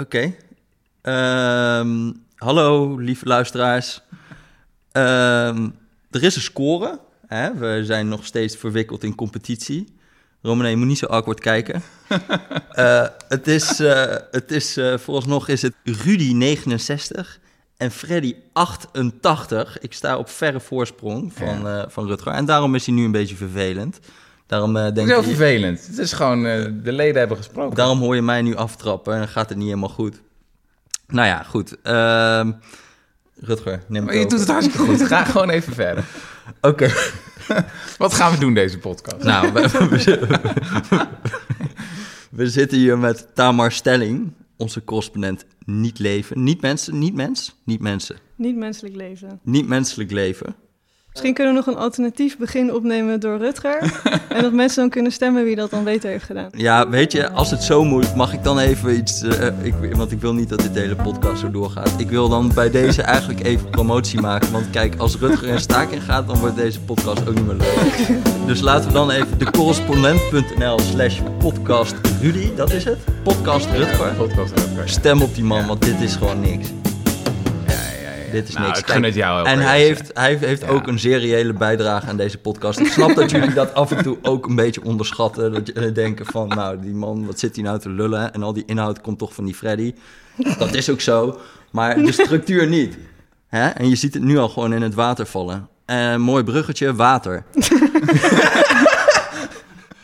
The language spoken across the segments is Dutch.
Oké. Ehm, hallo, lieve luisteraars. Ehm, er is een score. Hè? We zijn nog steeds verwikkeld in competitie. Romane, je moet niet zo awkward kijken. Eh, het is, eh, het is eh, vooralsnog is het Rudy 69 en Freddy 88. Ik sta op verre voorsprong van, van Rutger. En daarom is hij nu een beetje vervelend. Daarom, eh, denk Heel ik, vervelend. Het is gewoon, eh, de leden hebben gesproken. daarom hoor je mij nu aftrappen en dan gaat het niet helemaal goed. Nou ja, goed. Ehm, Rutger, neem Maar het je over. doet het hartstikke goed. Ga gewoon even verder. Oké. Wat gaan we doen deze podcast? Nou, we, we zitten hier met Tamar Stelling, onze correspondent niet leven. Niet mensen, niet mens, niet mensen. Niet menselijk leven. Niet menselijk leven. Misschien kunnen we nog een alternatief begin opnemen door Rutger. en dat mensen dan kunnen stemmen wie dat dan beter heeft gedaan. Ja, weet je, als het zo moet, mag ik dan even iets... eh, ik, want ik wil niet dat dit hele podcast zo doorgaat. Ik wil dan bij deze eigenlijk even promotie maken. Want kijk, als Rutger in staking gaat, dan wordt deze podcast ook niet meer leuk. Dus laten we dan even de correspondent.nl slash podcast Rudy, dat is het? Podcast Rutger. Podcast Rutger. Stem op die man, want dit is gewoon niks. Dit is nou, niks. Ik gun het jou ook. En hij heeft, hij heeft Ja. ook een zeer reële bijdrage aan deze podcast. Ik snap dat jullie dat af en toe ook een beetje onderschatten. Dat jullie denken van, nou, die man, wat zit hij nou te lullen? En al die inhoud komt toch van die Freddy. Dat is ook zo. Maar de structuur niet. Hè? En je ziet het nu al gewoon in het water vallen. Eh, mooi bruggetje, water.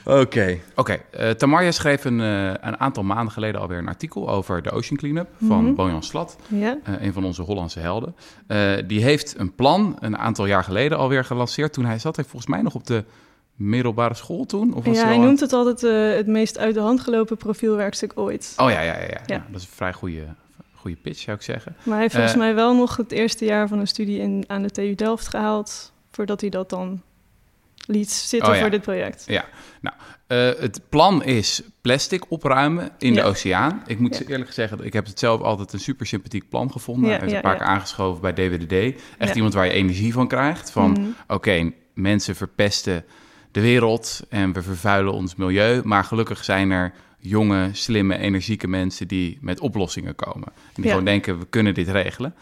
Oké. Oké, eh Tamarja schreef een, eh, een aantal maanden geleden alweer een artikel over de Ocean Cleanup van Mhm. Bojan Slat, Ja? eh, een van onze Hollandse helden. Eh, die heeft een plan een aantal jaar geleden alweer gelanceerd. Toen hij zat, hij volgens mij nog op de middelbare school toen. Of was Ja, hij noemt het altijd eh, het meest uit de hand gelopen profielwerkstuk ooit. Oh ja, ja, ja. ja. Ja. Nou, dat is een vrij goede, goede pitch, zou ik zeggen. Maar hij heeft volgens mij wel nog het eerste jaar van een studie in, aan de TU Delft gehaald... voordat hij dat dan liet zitten Oh ja. voor dit project. Eh, het plan is plastic opruimen in de Ja. oceaan. Ik moet Ja. eerlijk zeggen, ik heb het zelf altijd een super sympathiek plan gevonden. Ja, hij heeft ja, een paar ja. keer aangeschoven bij DWDD. Echt Ja. iemand waar je energie van krijgt. Van, Mhm. oké, mensen verpesten de wereld en we vervuilen ons milieu. Maar gelukkig zijn er jonge, slimme, energieke mensen die met oplossingen komen. En die Ja. gewoon denken, we kunnen dit regelen.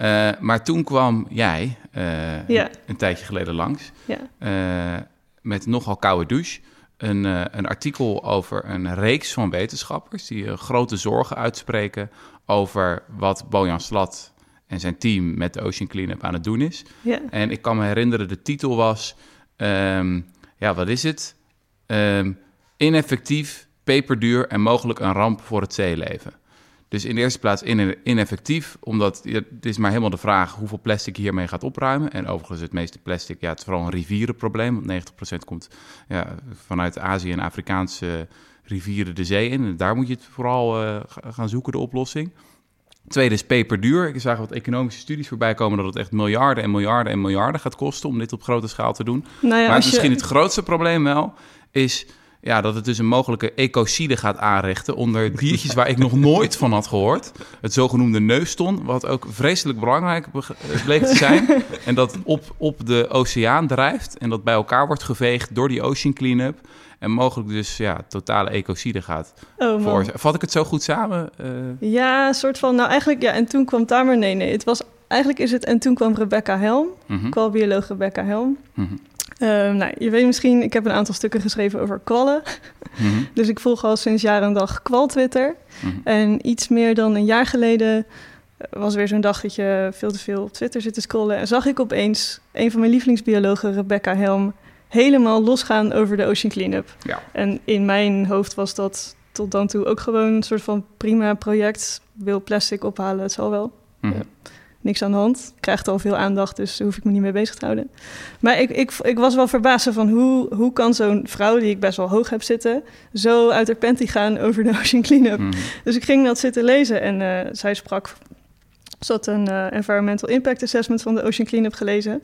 Eh, maar toen kwam jij eh, Ja. een tijdje geleden langs Ja. eh, met nogal koude douche. Een, een artikel over een reeks van wetenschappers die grote zorgen uitspreken over wat Bojan Slat en zijn team met de Ocean Cleanup aan het doen is. Ja. En ik kan me herinneren, de titel was, ehm, ja, wat is het? Ehm, ineffectief, peperduur en mogelijk een ramp voor het zeeleven. Dus in de eerste plaats ine- ineffectief, omdat het is maar helemaal de vraag hoeveel plastic je hiermee gaat opruimen. En overigens het meeste plastic, ja, het is vooral een rivierenprobleem, want 90% komt ja, vanuit Azië en Afrikaanse rivieren de zee in. En daar moet je het vooral eh, ga- gaan zoeken, de oplossing. Tweede is peperduur. Ik zag wat economische studies voorbij komen dat het echt miljarden en miljarden en miljarden gaat kosten om dit op grote schaal te doen. Nou ja, maar misschien het grootste probleem wel is ja, dat het dus een mogelijke ecocide gaat aanrichten onder diertjes waar ik nog nooit van had gehoord. Het zogenoemde neuston, wat ook vreselijk belangrijk be- bleek te zijn. en dat op, op de oceaan drijft en dat bij elkaar wordt geveegd door die Ocean Cleanup. En mogelijk dus ja, totale ecocide gaat Oh, veroorzaken. Vat ik het zo goed samen? Eh, Ja, een soort van... Nou, eigenlijk... Ja, en toen kwam Tamer... Nee, nee. Het was... Eigenlijk is het... En toen kwam Rebecca Helm. mhm, Kwalbioloog Rebecca Helm. mhm, Ehm, nou, je weet misschien... Ik heb een aantal stukken geschreven over kwallen. mhm, Dus ik volg al sinds jaar en dag kwal-Twitter. mhm. En iets meer dan een jaar geleden eh, was weer zo'n dag dat je veel te veel op Twitter zit te scrollen. En zag ik opeens een van mijn lievelingsbiologen, Rebecca Helm, helemaal losgaan over de Ocean Cleanup. Ja. En in mijn hoofd was dat tot dan toe ook gewoon een soort van prima project. Wil plastic ophalen, het zal wel. mhm. Ja. Niks aan de hand. Krijgt al veel aandacht, dus daar hoef ik me niet mee bezig te houden. Maar ik, ik, ik was wel verbaasd van hoe, hoe kan zo'n vrouw, die ik best wel hoog heb zitten, zo uit haar panty gaan over de Ocean Cleanup. Mhm. Dus ik ging dat zitten lezen en eh, zij sprak. Ze had een eh, Environmental Impact Assessment van de Ocean Cleanup gelezen.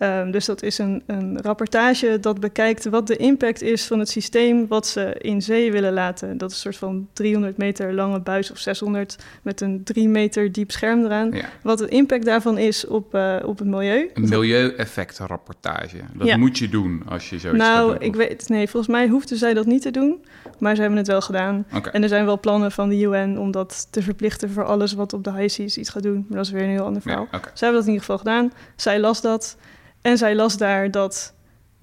Ehm, dus dat is een, een rapportage dat bekijkt wat de impact is van het systeem wat ze in zee willen laten. Dat is een soort van 300 meter lange buis of 600 met een 3 meter diep scherm eraan. Ja. Wat de impact daarvan is op, eh, op het milieu. Een milieueffectenrapportage. Dat Ja. moet je doen als je zoiets Nou, ik weet, nee, volgens mij hoefden zij dat niet te doen, maar ze hebben het wel gedaan. En er zijn wel plannen van de UN om dat te verplichten voor alles wat op de high seas iets gaat doen. Maar dat is weer een heel ander Ja, verhaal. Zij hebben dat in ieder geval gedaan. Zij las dat. En zij las daar dat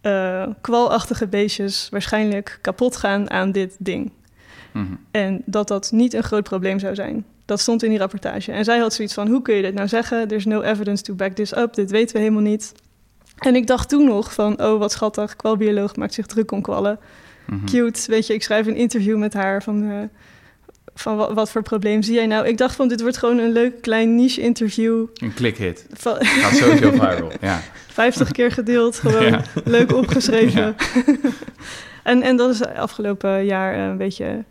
eh, kwalachtige beestjes waarschijnlijk kapot gaan aan dit ding. Mhm. En dat dat niet een groot probleem zou zijn. Dat stond in die rapportage. En zij had zoiets van, hoe kun je dit nou zeggen? There's no evidence to back this up. Dit weten we helemaal niet. En ik dacht toen nog van, oh wat schattig, kwalbioloog maakt zich druk om kwallen. Mhm. Cute, weet je, ik schrijf een interview met haar van, eh, van wat, wat voor probleem zie jij nou? Ik dacht van, dit wordt gewoon een leuk klein niche interview. Een klikhit. Van, Gaat sowieso viral. Ja. 50 keer gedeeld, gewoon Ja. leuk opgeschreven. Ja. en, en dat is afgelopen jaar eh, een beetje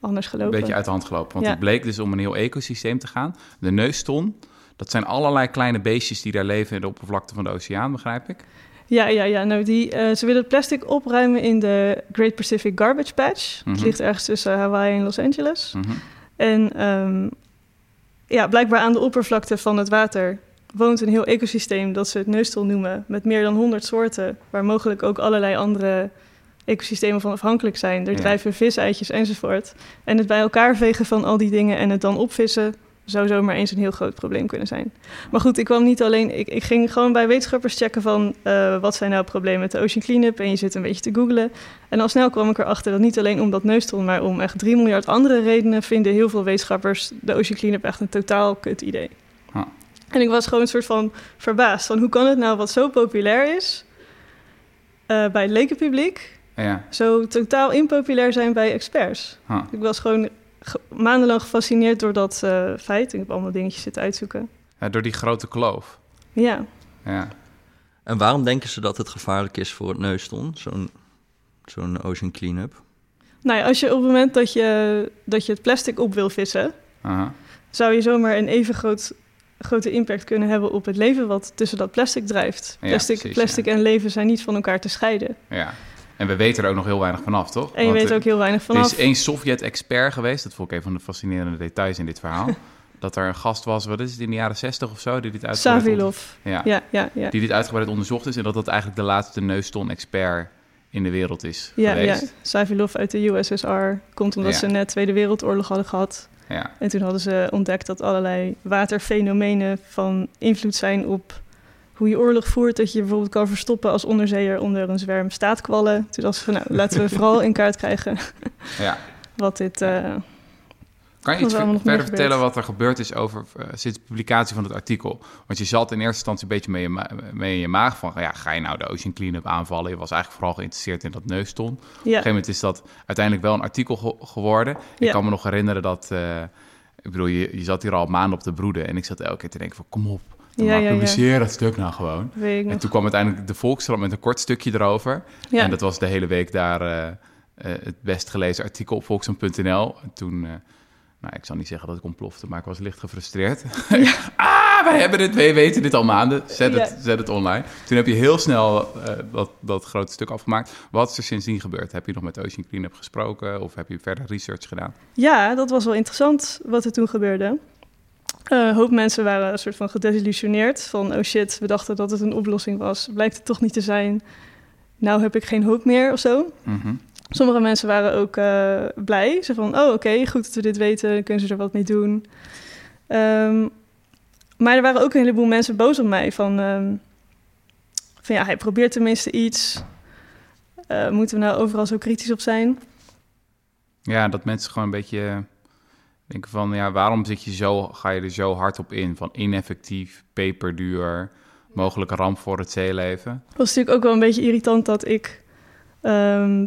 anders Een gelopen. beetje uit de hand gelopen. Want Ja. het bleek dus om een heel ecosysteem te gaan. De neuston, dat zijn allerlei kleine beestjes die daar leven in de oppervlakte van de oceaan, begrijp ik. Ja, ja, ja. Nou, die, eh, ze willen het plastic opruimen in de Great Pacific Garbage Patch. Mhm. Het ligt ergens tussen Hawaii en Los Angeles. Mhm. En ehm, ja, blijkbaar aan de oppervlakte van het water woont een heel ecosysteem dat ze het neustel noemen, met meer dan 100 soorten, waar mogelijk ook allerlei andere ecosystemen van afhankelijk zijn. Er Ja. drijven viseitjes enzovoort. En het bij elkaar vegen van al die dingen en het dan opvissen zou zomaar eens een heel groot probleem kunnen zijn. Maar goed, ik kwam niet alleen... Ik, ik ging gewoon bij wetenschappers checken van... eh, wat zijn nou problemen met de Ocean Cleanup? En je zit een beetje te googlen. En al snel kwam ik erachter dat niet alleen om dat neuston... maar om echt 3 miljard andere redenen... vinden heel veel wetenschappers de Ocean Cleanup echt een totaal kut idee. Huh. En ik was gewoon een soort van verbaasd van... hoe kan het nou wat zo populair is... eh, bij het lekenpubliek... Ja. zo totaal impopulair zijn bij experts? Huh. Ik was gewoon ge- maandenlang gefascineerd door dat eh, feit. Ik heb allemaal dingetjes zitten uitzoeken. Ja, door die grote kloof. Ja, Ja. En waarom denken ze dat het gevaarlijk is voor het neuston, zo'n zo'n ocean cleanup? nou ja, als je op het moment dat je, dat je het plastic op wil vissen, Aha. zou je zomaar een even groot, grote impact kunnen hebben op het leven wat tussen dat plastic drijft. Ja, Plastic, precies, plastic ja. en leven zijn niet van elkaar te scheiden. ja. En we weten er ook nog heel weinig vanaf, toch? En je Want, weet eh, ook heel weinig Er vanaf. is één Sovjet-expert geweest, dat vond ik een van de fascinerende details in dit verhaal. dat er een gast was, wat is het, in de jaren 60 of zo, die dit uitgebreid, Savilov. ja, Ja, ja, ja. die dit uitgebreid onderzocht is. En dat dat eigenlijk de laatste neuston-expert in de wereld is Ja, ja. geweest. Savilov uit de USSR komt omdat Ja. ze net Tweede Wereldoorlog hadden gehad. Ja. En toen hadden ze ontdekt dat allerlei waterfenomenen van invloed zijn op hoe je oorlog voert. Dat je je bijvoorbeeld kan verstoppen als onderzeeër onder een zwerm staatkwallen. Toen dachten ze van nou, laten we vooral in kaart krijgen ja. wat dit... eh, Kan je iets er verder vertellen wat er gebeurd is over, eh, sinds de publicatie van het artikel? Want je zat in eerste instantie een beetje mee in, je ma- mee in je maag van... Ja, ga je nou de Ocean Cleanup aanvallen? Je was eigenlijk vooral geïnteresseerd in dat neuston. Op een gegeven moment is dat uiteindelijk wel een artikel ge- geworden. Ik kan me nog herinneren dat... eh, ik bedoel, je, je zat hier al maanden op te broeden... en ik zat elke keer te denken van, kom op. Dan Ja, publiceer dat stuk nou gewoon. En nog. toen kwam uiteindelijk de Volkskrant met een kort stukje erover. En dat was de hele week daar eh, het best gelezen artikel op volkskrant.nl. En toen, nou, ik zal niet zeggen dat ik ontplofte, maar ik was licht gefrustreerd. ah, wij hebben dit, wij weten dit al maanden. Zet het, Ja. zet het online. Toen heb je heel snel eh, dat, dat grote stuk afgemaakt. Wat is er sindsdien gebeurd? Heb je nog met Ocean Cleanup gesproken of heb je verder research gedaan? Ja, dat was wel interessant wat er toen gebeurde. Eh, Een hoop mensen waren een soort van gedesillusioneerd. Van, oh shit, we dachten dat het een oplossing was. Blijkt het toch niet te zijn. Nou heb ik geen hoop meer of zo. Mhm. Sommige mensen waren ook eh, blij. Ze van, oh oké, goed dat we dit weten. Dan kunnen ze er wat mee doen. Ehm, maar er waren ook een heleboel mensen boos op mij. Van, ehm, van ja, hij probeert tenminste iets. Eh, moeten we nou overal zo kritisch op zijn? Ja, dat mensen gewoon een beetje denken van... Ja, waarom zit je zo, ga je er zo hard op in? Van ineffectief, peperduur, mogelijke ramp voor het zeeleven. Het was natuurlijk ook wel een beetje irritant dat ik ehm,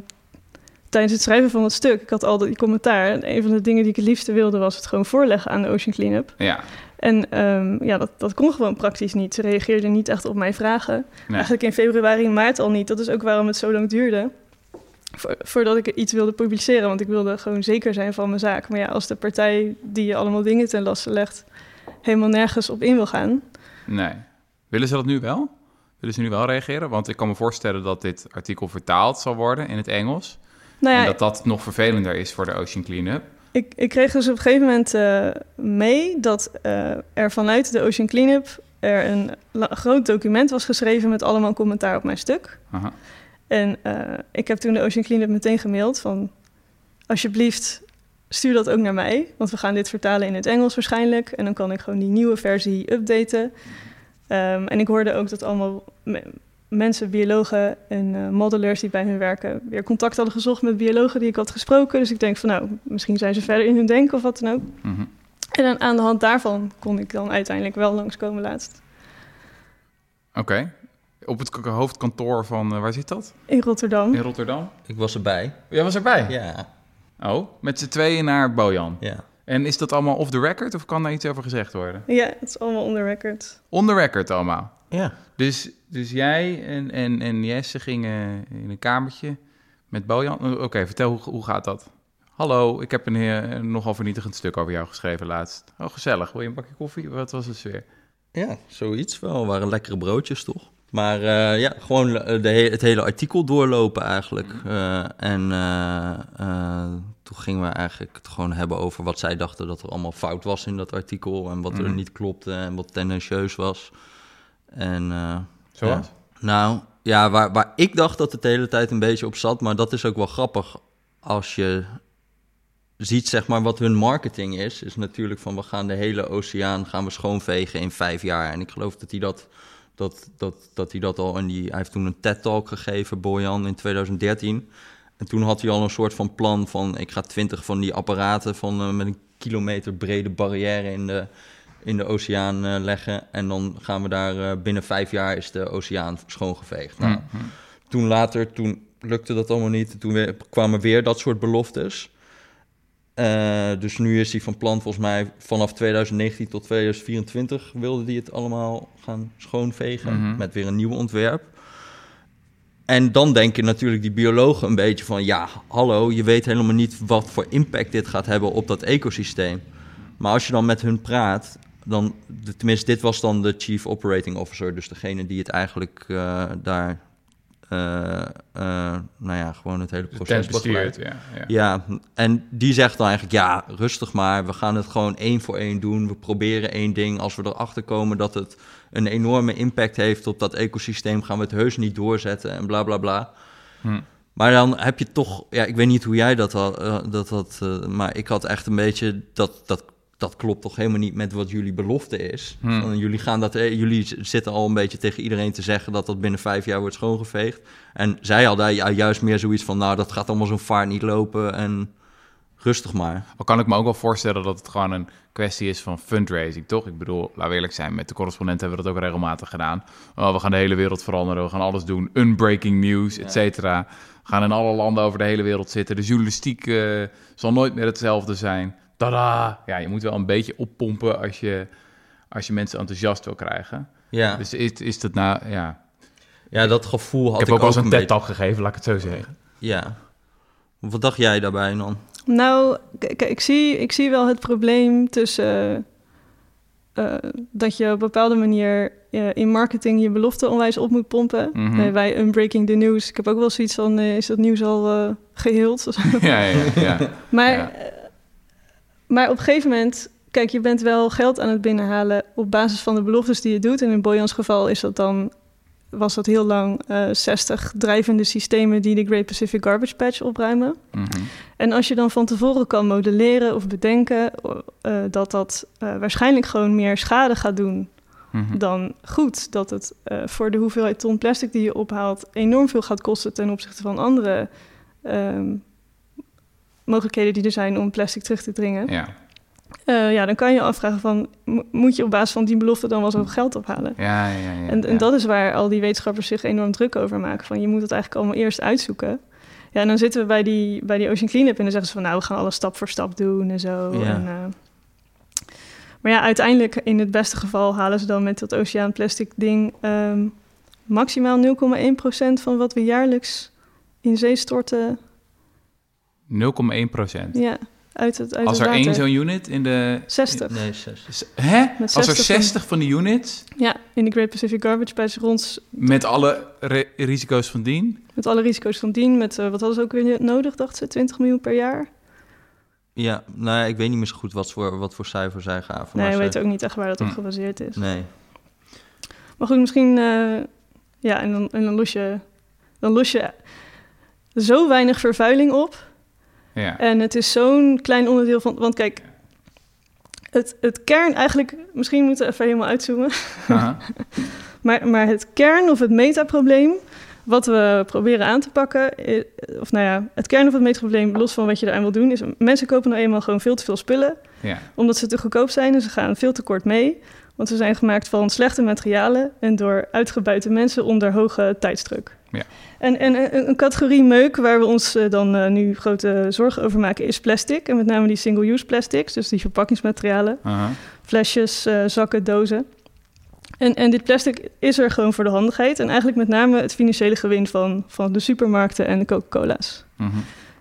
tijdens het schrijven van het stuk, ik had al die commentaar. En een van de dingen die ik het liefste wilde was het gewoon voorleggen aan de Ocean Cleanup. Ja, En ehm, ja, dat, dat kon gewoon praktisch niet. Ze reageerden niet echt op mijn vragen. nee. Eigenlijk in februari en maart al niet. Dat is ook waarom het zo lang duurde. Vo- voordat ik iets wilde publiceren. Want ik wilde gewoon zeker zijn van mijn zaak. Maar ja, als de partij die je allemaal dingen ten laste legt, helemaal nergens op in wil gaan. nee. Willen ze dat nu wel? Willen ze nu wel reageren? Want ik kan me voorstellen dat dit artikel vertaald zal worden in het Engels. Nou ja, en dat dat nog vervelender is voor de Ocean Cleanup. ik, ik kreeg dus op een gegeven moment eh, mee dat eh, er vanuit de Ocean Cleanup er een groot document was geschreven met allemaal commentaar op mijn stuk. Aha. En eh, ik heb toen de Ocean Cleanup meteen gemaild van... alsjeblieft, stuur dat ook naar mij. Want we gaan dit vertalen in het Engels waarschijnlijk. En dan kan ik gewoon die nieuwe versie updaten. Ehm, en ik hoorde ook dat allemaal mensen, biologen en eh modelers die bij hun werken... weer contact hadden gezocht met biologen die ik had gesproken. Dus ik denk van nou, misschien zijn ze verder in hun denken of wat dan ook. Mhm. En dan aan de hand daarvan kon ik dan uiteindelijk wel langskomen laatst. Oké. Op het hoofdkantoor van, eh, waar zit dat? In Rotterdam. In Rotterdam? Ik was erbij. Jij was erbij? Ja, Oh, met z'n tweeën naar Bojan. ja. En is dat allemaal off the record of kan daar iets over gezegd worden? Ja, het is allemaal onder record. On the record allemaal. Ja. Dus, dus jij en, en, en Jesse gingen in een kamertje met Bojan. Oh, Oké, vertel, hoe, hoe gaat dat? Hallo, ik heb een eh, nogal vernietigend stuk over jou geschreven laatst. Oh, gezellig. Wil je een bakje koffie? Wat was het sfeer? Ja, zoiets wel. waren lekkere broodjes, toch? Maar eh, ja, gewoon eh, de he- het hele artikel doorlopen eigenlijk. Eh, en eh, eh, toen gingen we eigenlijk het gewoon hebben over wat zij dachten dat er allemaal fout was in dat artikel. En wat er Mhm. niet klopte en wat tendentieus was. En eh, Zoals? Ja. Nou, ja, waar, waar ik dacht dat het de hele tijd een beetje op zat, maar dat is ook wel grappig als je ziet, zeg maar, wat hun marketing is, is natuurlijk van we gaan de hele oceaan gaan we schoonvegen in vijf jaar. En ik geloof dat hij dat, dat, dat, dat, hij dat al in die, hij heeft toen een TED-talk gegeven, Bojan, in 2013. En toen had hij al een soort van plan van ik ga twintig van die apparaten van, eh, met een kilometer brede barrière in de, in de oceaan eh, leggen. En dan gaan we daar eh, binnen vijf jaar is de oceaan schoongeveegd. Nou, Mhm. toen later, toen lukte dat allemaal niet. Toen weer, kwamen weer dat soort beloftes. Eh, dus nu is hij van plan, volgens mij, vanaf 2019 tot 2024 wilde hij het allemaal gaan schoonvegen. Mhm. Met weer een nieuw ontwerp. En dan denken natuurlijk die biologen een beetje van... ja, hallo, je weet helemaal niet wat voor impact dit gaat hebben op dat ecosysteem. Maar als je dan met hun praat, dan... tenminste, dit was dan de chief operating officer... dus degene die het eigenlijk eh, daar... eh, eh, nou ja, gewoon het hele proces begeleidt. ja. ja. Ja, en die zegt dan eigenlijk, ja, rustig maar. We gaan het gewoon één voor één doen. We proberen één ding. Als we erachter komen dat het een enorme impact heeft op dat ecosysteem, gaan we het heus niet doorzetten en bla bla bla. Hm. Maar dan heb je toch, ja, ik weet niet hoe jij dat had, dat eh, maar ik had echt een beetje dat, dat, dat klopt toch helemaal niet met wat jullie belofte is. Hmm. Jullie, gaan dat, eh, jullie zitten al een beetje tegen iedereen te zeggen dat dat binnen vijf jaar wordt schoongeveegd. En zij hadden ju- juist meer zoiets van, nou, dat gaat allemaal zo'n vaart niet lopen en rustig maar. Al kan ik me ook wel voorstellen dat het gewoon een kwestie is van fundraising, toch? Ik bedoel, laten we eerlijk zijn, met de correspondent hebben we dat ook regelmatig gedaan. Oh, we gaan de hele wereld veranderen, we gaan alles doen, unbreaking news, et cetera. We gaan in alle landen over de hele wereld zitten. De journalistiek eh, zal nooit meer hetzelfde zijn. Tada! Ja, je moet wel een beetje oppompen als je, als je mensen enthousiast wil krijgen. Ja, Dus is, is dat nou, ja... ja dat gevoel had Ik heb ik ook wel eens een. TED-talk gegeven, laat ik het zo zeggen. Ja. Wat dacht jij daarbij dan? Nou, kijk, ik zie, ik zie wel het probleem tussen eh, dat je op een bepaalde manier eh, in marketing je belofte onwijs op moet pompen. Eh, wij unbreaking the news. Ik heb ook wel zoiets van, eh, is dat nieuws al eh geheeld? ja, ja, ja. maar, Ja. Maar op een gegeven moment, kijk, je bent wel geld aan het binnenhalen op basis van de beloftes die je doet. En in Boyans geval is dat dan, was dat heel lang eh 60 drijvende systemen die de Great Pacific Garbage Patch opruimen. Mhm. En als je dan van tevoren kan modelleren of bedenken eh, dat dat eh, waarschijnlijk gewoon meer schade gaat doen Mhm. dan goed. Dat het eh, voor de hoeveelheid ton plastic die je ophaalt enorm veel gaat kosten ten opzichte van andere ehm, mogelijkheden die er zijn om plastic terug te dringen. Ja, Eh, ja, dan kan je afvragen van, mo- moet je op basis van die belofte dan wel zoveel geld ophalen? ja, ja. ja, En, en dat is waar al die wetenschappers zich enorm druk over maken. Van je moet het eigenlijk allemaal eerst uitzoeken. Ja, en dan zitten we bij die, bij die Ocean Cleanup en dan zeggen ze van nou, we gaan alles stap voor stap doen en zo. Ja. En, eh, maar ja, uiteindelijk in het beste geval halen ze dan met dat oceaan plastic ding ehm, maximaal 0,1% van wat we jaarlijks in zee storten 0,1 procent. ja, uit het, uit Als er één zo'n unit in de... 60. Nee, zes. S- Hè? Met Als er 60 van- 60 van die units Ja, in de Great Pacific Garbage Patch rond met alle re- risico's van dien... met alle risico's van dien. Met, eh, wat hadden ze ook weer nodig, dachten ze? 20 miljoen per jaar? Ja, nou ja, ik weet niet meer zo goed wat voor, wat voor cijfer zij gaven. nee, maar we ze- weten ook niet echt waar dat op Hm. gebaseerd is. Nee. Maar goed, misschien... eh, ja, en dan, en dan los je... Dan los je zo weinig vervuiling op. Ja. En het is zo'n klein onderdeel van... Want kijk, het, het kern eigenlijk... Misschien moeten we even helemaal uitzoomen. Maar, maar het kern of het metaprobleem... wat we proberen aan te pakken... of nou ja, het kern of het metaprobleem... los van wat je eraan wil doen... is mensen kopen nou eenmaal gewoon veel te veel spullen... ja. omdat ze te goedkoop zijn en ze gaan veel te kort mee. Want ze zijn gemaakt van slechte materialen en door uitgebuite mensen onder hoge tijdsdruk. Ja. En, en een, een categorie meuk waar we ons eh, dan eh, nu grote zorgen over maken is plastic. En met name die single-use plastics, dus die verpakkingsmaterialen. Flesjes, eh, zakken, dozen. En, en dit plastic is er gewoon voor de handigheid. En eigenlijk met name het financiële gewin van, van de supermarkten en de Coca-Cola's. Mhm.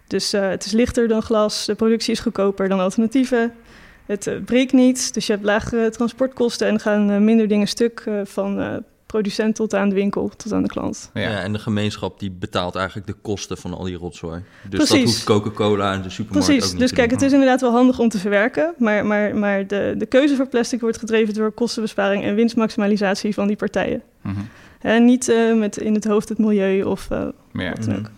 Dus het is lichter dan glas, de productie is goedkoper dan alternatieven. Het breekt niet, dus je hebt lagere transportkosten en gaan minder dingen stuk van producent tot aan de winkel, tot aan de klant. Ja. Ja. en de gemeenschap die betaalt eigenlijk de kosten van al die rotzooi. Dus Precies. dat hoeft Coca-Cola en de supermarkt ook Precies, niet dus te kijk, doen. het is inderdaad wel handig om te verwerken, maar, maar, maar de, de keuze voor plastic wordt gedreven door kostenbesparing en winstmaximalisatie van die partijen. Mhm. En niet eh, met in het hoofd het milieu of eh, Ja. wat dan ook. Mhm.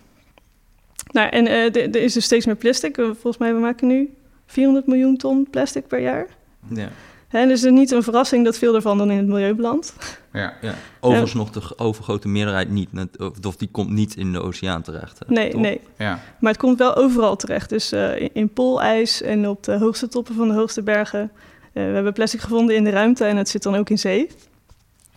Nou, en eh, er er is dus steeds meer plastic. Volgens mij, we maken nu 400 miljoen ton plastic per jaar. Ja. Hè, dus het is niet een verrassing dat veel daarvan dan in het milieu belandt. Ja. Ja. Overigens nog de overgrote meerderheid niet. Of, die komt niet in de oceaan terecht. hè, Nee, nee. Ja. Maar het komt wel overal terecht. Dus eh, in, in poolijs en op de hoogste toppen van de hoogste bergen. Eh, we hebben plastic gevonden in de ruimte en het zit dan ook in zee.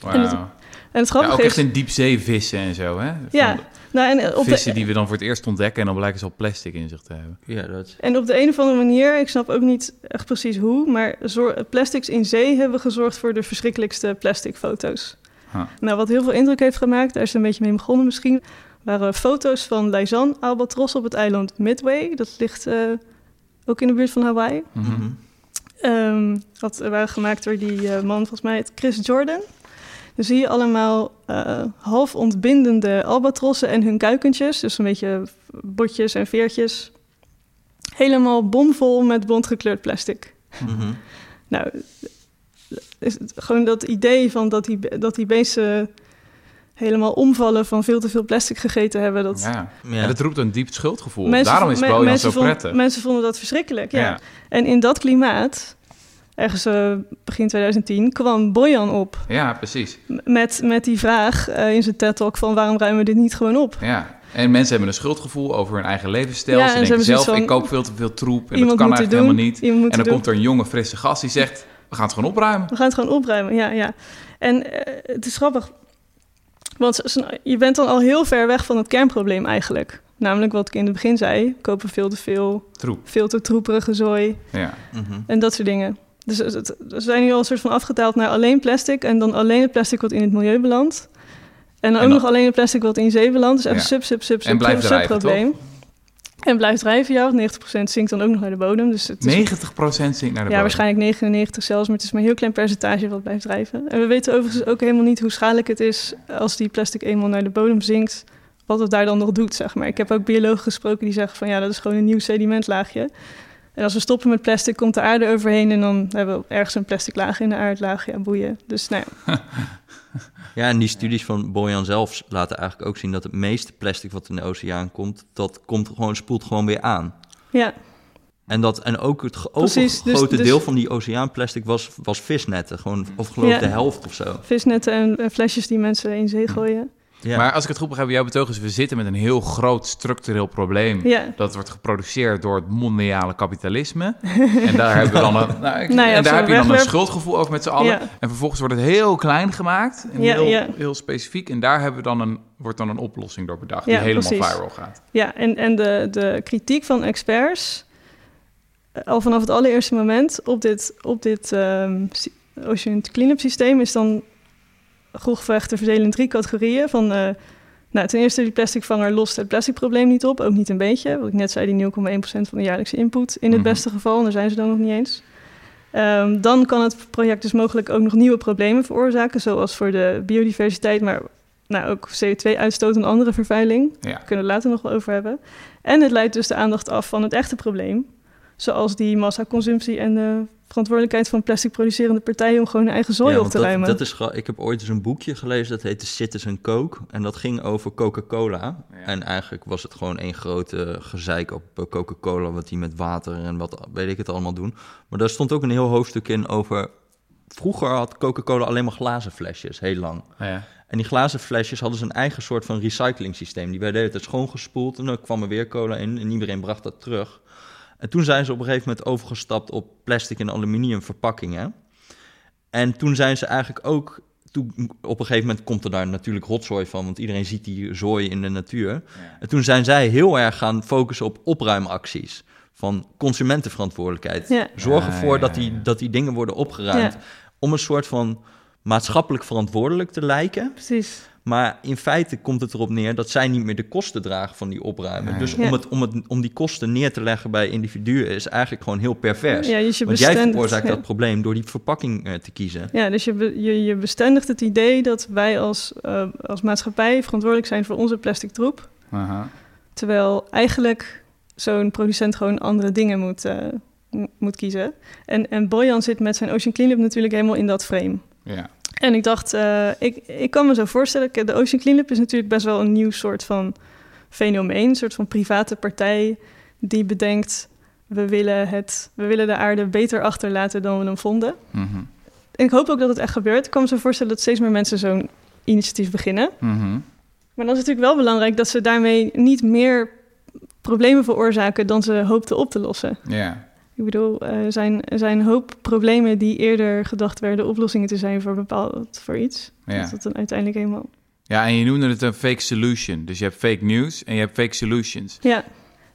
En het- Wauw. En het Ja, grappige ook echt is... in diepzee vissen en zo, hè? Van Ja, nou, en, op vissen de, die we dan voor het eerst ontdekken en dan blijken ze al plastic in zich te hebben. Ja, dat... en op de een of andere manier, ik snap ook niet echt precies hoe... maar plastics in zee hebben gezorgd voor de verschrikkelijkste plastic foto's. Huh. Nou, wat heel veel indruk heeft gemaakt, daar is het een beetje mee begonnen misschien... waren foto's van Laisan albatros op het eiland Midway. Dat ligt eh, ook in de buurt van Hawaii. Mhm. Ehm, dat waren gemaakt door die eh, man, volgens mij, het Chris Jordan. Dan zie je allemaal eh, half ontbindende albatrossen en hun kuikentjes. Dus een beetje botjes en veertjes. Helemaal bomvol met bontgekleurd plastic. Mhm. Nou, is het gewoon dat idee van dat die, dat die beesten helemaal omvallen van veel te veel plastic gegeten hebben. Dat Ja. Ja. En dat roept een diep schuldgevoel. Mensen Daarom is Bojan zo vonden- prettig. Mensen vonden dat verschrikkelijk, ja. Ja. En in dat klimaat, ergens eh, begin 2010, kwam Bojan op ja, precies. met, met die vraag eh, in zijn TED-talk van waarom ruimen we dit niet gewoon op? Ja. En mensen hebben een schuldgevoel over hun eigen levensstijl. Ja, ze en ze denken hebben zelf, zoiets ik van, koop veel te veel troep en dat kan eigenlijk doen. helemaal niet. Iemand moet En dan doen. komt er een jonge, frisse gast die zegt, we gaan het gewoon opruimen. We gaan het gewoon opruimen, ja, ja. En eh, het is grappig, want je bent dan al heel ver weg van het kernprobleem eigenlijk. Namelijk wat ik in het begin zei, we kopen veel te veel, Troep. veel te troeperige zooi Ja. Mhm. en dat soort dingen. Dus het- we zijn nu al een soort van afgetaald naar alleen plastic en dan alleen het plastic wat in het milieu belandt. En dan ook En dan- nog alleen het plastic wat in zee belandt. Dus even Ja. sub, sub, sub, sub, En blijft sub, drijven, probleem. En blijft drijven, ja. want 90% zinkt dan ook nog naar de bodem. Dus het is 90% zinkt naar de ja, bodem. waarschijnlijk 99 zelfs, maar het is maar een heel klein percentage wat blijft drijven. En we weten overigens ook helemaal niet hoe schadelijk het is als die plastic eenmaal naar de bodem zinkt, wat het daar dan nog doet, zeg maar. Ik heb ook biologen gesproken die zeggen van ja, dat is gewoon een nieuw sedimentlaagje. En als we stoppen met plastic, komt de aarde overheen en dan hebben we ergens een plastic laag in de aardlaag. Ja, boeien. Dus nou ja, Ja, en die studies van Bojan zelf laten eigenlijk ook zien dat het meeste plastic wat in de oceaan komt, dat komt gewoon, spoelt gewoon weer aan. ja, En, dat, en ook het Precies, dus- overgrote dus- deel van die oceaanplastic was, was visnetten. Gewoon, of geloof ik Ja. de helft of zo. visnetten en, en flesjes die mensen in zee gooien. Ja. Maar als ik het goed begrijp, jouw betoog is, we zitten met een heel groot structureel probleem. Ja, Dat wordt geproduceerd door het mondiale kapitalisme. en daar hebben we dan een, nou, ik- Nou ja, en daar heb je dan een schuldgevoel over met z'n allen. En vervolgens wordt het heel klein gemaakt. En heel, heel specifiek. En daar hebben we dan een, wordt dan een oplossing door bedacht. Die helemaal precies. viral gaat. Ja, en, en de, de kritiek van experts, eh, al vanaf het allereerste moment op dit, op dit sy- Ocean Cleanup systeem, is dan grofweg te verdelen in drie categorieën. Van, eh, Nou, ten eerste, die plasticvanger lost het plasticprobleem niet op. Ook niet een beetje. Wat ik net zei, die 0,1% van de jaarlijkse input in het Mhm. beste geval. En daar zijn ze dan nog niet eens. Ehm, dan kan het project dus mogelijk ook nog nieuwe problemen veroorzaken. Zoals voor de biodiversiteit, maar nou, ook CO2-uitstoot en andere vervuiling. Ja. Daar kunnen we het later nog wel over hebben. En het leidt dus de aandacht af van het echte probleem. Zoals die massaconsumptie en de verantwoordelijkheid van plastic producerende partijen om gewoon hun eigen zooi Ja, op te dat, ruimen. dat is, ik heb ooit eens een boekje gelezen, dat heette Citizen Coke. En dat ging over Coca-Cola. Ja. En eigenlijk was het gewoon één grote gezeik op eh, Coca-Cola, wat die met water en wat weet ik het allemaal doen. Maar daar stond ook een heel hoofdstuk in over... Vroeger had Coca-Cola alleen maar glazen flesjes, heel lang. Ja. En die glazen flesjes hadden ze een eigen soort van recycling systeem. Die werden tijd schoongespoeld en dan kwam er weer cola in en iedereen bracht dat terug. En toen zijn ze op een gegeven moment overgestapt op plastic en aluminium verpakkingen. En toen zijn ze eigenlijk ook... Toen, op een gegeven moment komt er daar natuurlijk rotzooi van, want iedereen ziet die zooi in de natuur. Ja. En toen zijn zij heel erg gaan focussen op opruimacties. Van consumentenverantwoordelijkheid. Ja. Zorg Ja, ervoor ja, dat, ja. die, dat die dingen worden opgeruimd. Ja. Om een soort van maatschappelijk verantwoordelijk te lijken. Precies. Maar in feite komt het erop neer dat zij niet meer de kosten dragen van die opruimen. Nee. Dus Ja. om, het, om, het, om die kosten neer te leggen bij individuen is eigenlijk gewoon heel pervers. Ja, dus je Want jij bestendigt- veroorzaakt ja. dat probleem door die verpakking eh, te kiezen. Ja, dus je, be- je, je bestendigt het idee dat wij als, eh, als maatschappij verantwoordelijk zijn voor onze plastic troep. Aha. Terwijl eigenlijk zo'n producent gewoon andere dingen moet, eh, moet kiezen. En, en Boyan zit met zijn Ocean Cleanup natuurlijk helemaal in dat frame. Ja. En ik dacht, eh, ik, ik kan me zo voorstellen, de Ocean Cleanup is natuurlijk best wel een nieuw soort van fenomeen. Een soort van private partij die bedenkt, we willen, het, we willen de aarde beter achterlaten dan we hem vonden. Mhm. En ik hoop ook dat het echt gebeurt. Ik kan me zo voorstellen dat steeds meer mensen zo'n initiatief beginnen. Mhm. Maar dan is het natuurlijk wel belangrijk dat ze daarmee niet meer problemen veroorzaken dan ze hoopten op te lossen. Ja. Ik bedoel, er zijn, er zijn een hoop problemen die eerder gedacht werden oplossingen te zijn voor bepaald voor iets. Ja. Dat het dan uiteindelijk helemaal. ja, en je noemde het een fake solution. Dus je hebt fake news en je hebt fake solutions. Ja,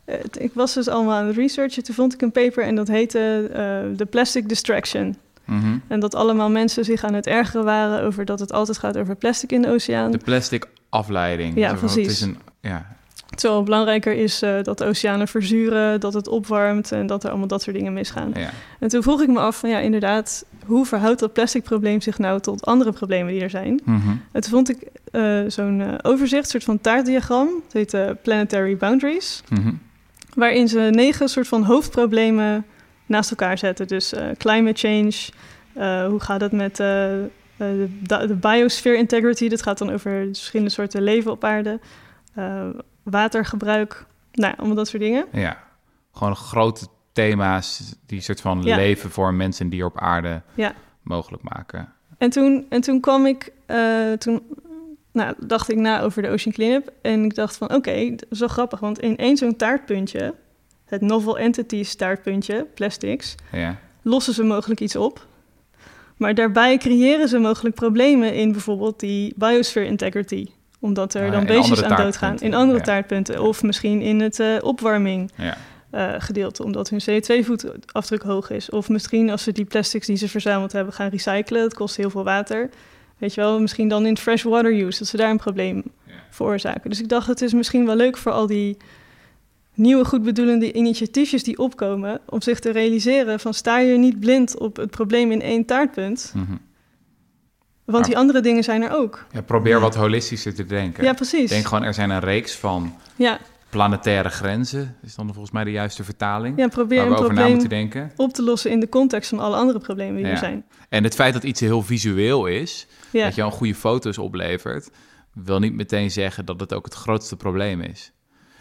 eh, ik was dus allemaal aan het researchen. Toen vond ik een paper en dat heette eh The Plastic Distraction. Mhm. En dat allemaal mensen zich aan het ergeren waren over dat het altijd gaat over plastic in de oceaan. De plastic afleiding. Ja, precies. Het is een, ja. Terwijl belangrijker is eh, dat de oceanen verzuren, dat het opwarmt en dat er allemaal dat soort dingen misgaan. Ja. En toen vroeg ik me af van ja, inderdaad, hoe verhoudt dat plastic probleem zich nou tot andere problemen die er zijn? Mhm. En toen vond ik eh, zo'n eh, overzicht, een soort van taartdiagram, het heet Planetary Boundaries, Mhm. waarin ze negen soort van hoofdproblemen naast elkaar zetten. Dus climate change, hoe gaat het met de, de biosphere integrity, dat gaat dan over verschillende soorten leven op aarde, watergebruik, nou, allemaal dat soort dingen. Ja. Gewoon grote thema's die soort van Ja. leven voor mensen en dier op aarde Ja. mogelijk maken. En toen, en toen kwam ik, eh, toen nou, dacht ik na over de Ocean Cleanup. En ik dacht van, oké, dat is wel grappig. Want in één zo'n taartpuntje, het Novel Entities taartpuntje, plastics, Ja. lossen ze mogelijk iets op. Maar daarbij creëren ze mogelijk problemen in bijvoorbeeld die biosphere integrity. Omdat er Ah, dan beestjes aan doodgaan. In andere taartpunten. Of misschien in het eh, opwarming Ja. eh, gedeelte, omdat hun CO2-voetafdruk hoog is. Of misschien als ze die plastics die ze verzameld hebben gaan recyclen, dat kost heel veel water. Weet je wel, misschien dan in freshwater use, dat ze daar een probleem veroorzaken. Dus ik dacht, het is misschien wel leuk voor al die nieuwe goedbedoelende initiatiefjes die opkomen, om zich te realiseren van sta je niet blind op het probleem in één taartpunt, Mhm. Want die andere dingen zijn er ook. ja, probeer wat holistischer te denken. Ja, precies. Denk gewoon, er zijn een reeks van Ja, planetaire grenzen. is dan volgens mij de juiste vertaling. ja probeer waar een we over na moeten denken. op te lossen in de context van alle andere problemen die Ja. er zijn. En het feit dat iets heel visueel is, Ja. dat je al goede foto's oplevert, wil niet meteen zeggen dat het ook het grootste probleem is.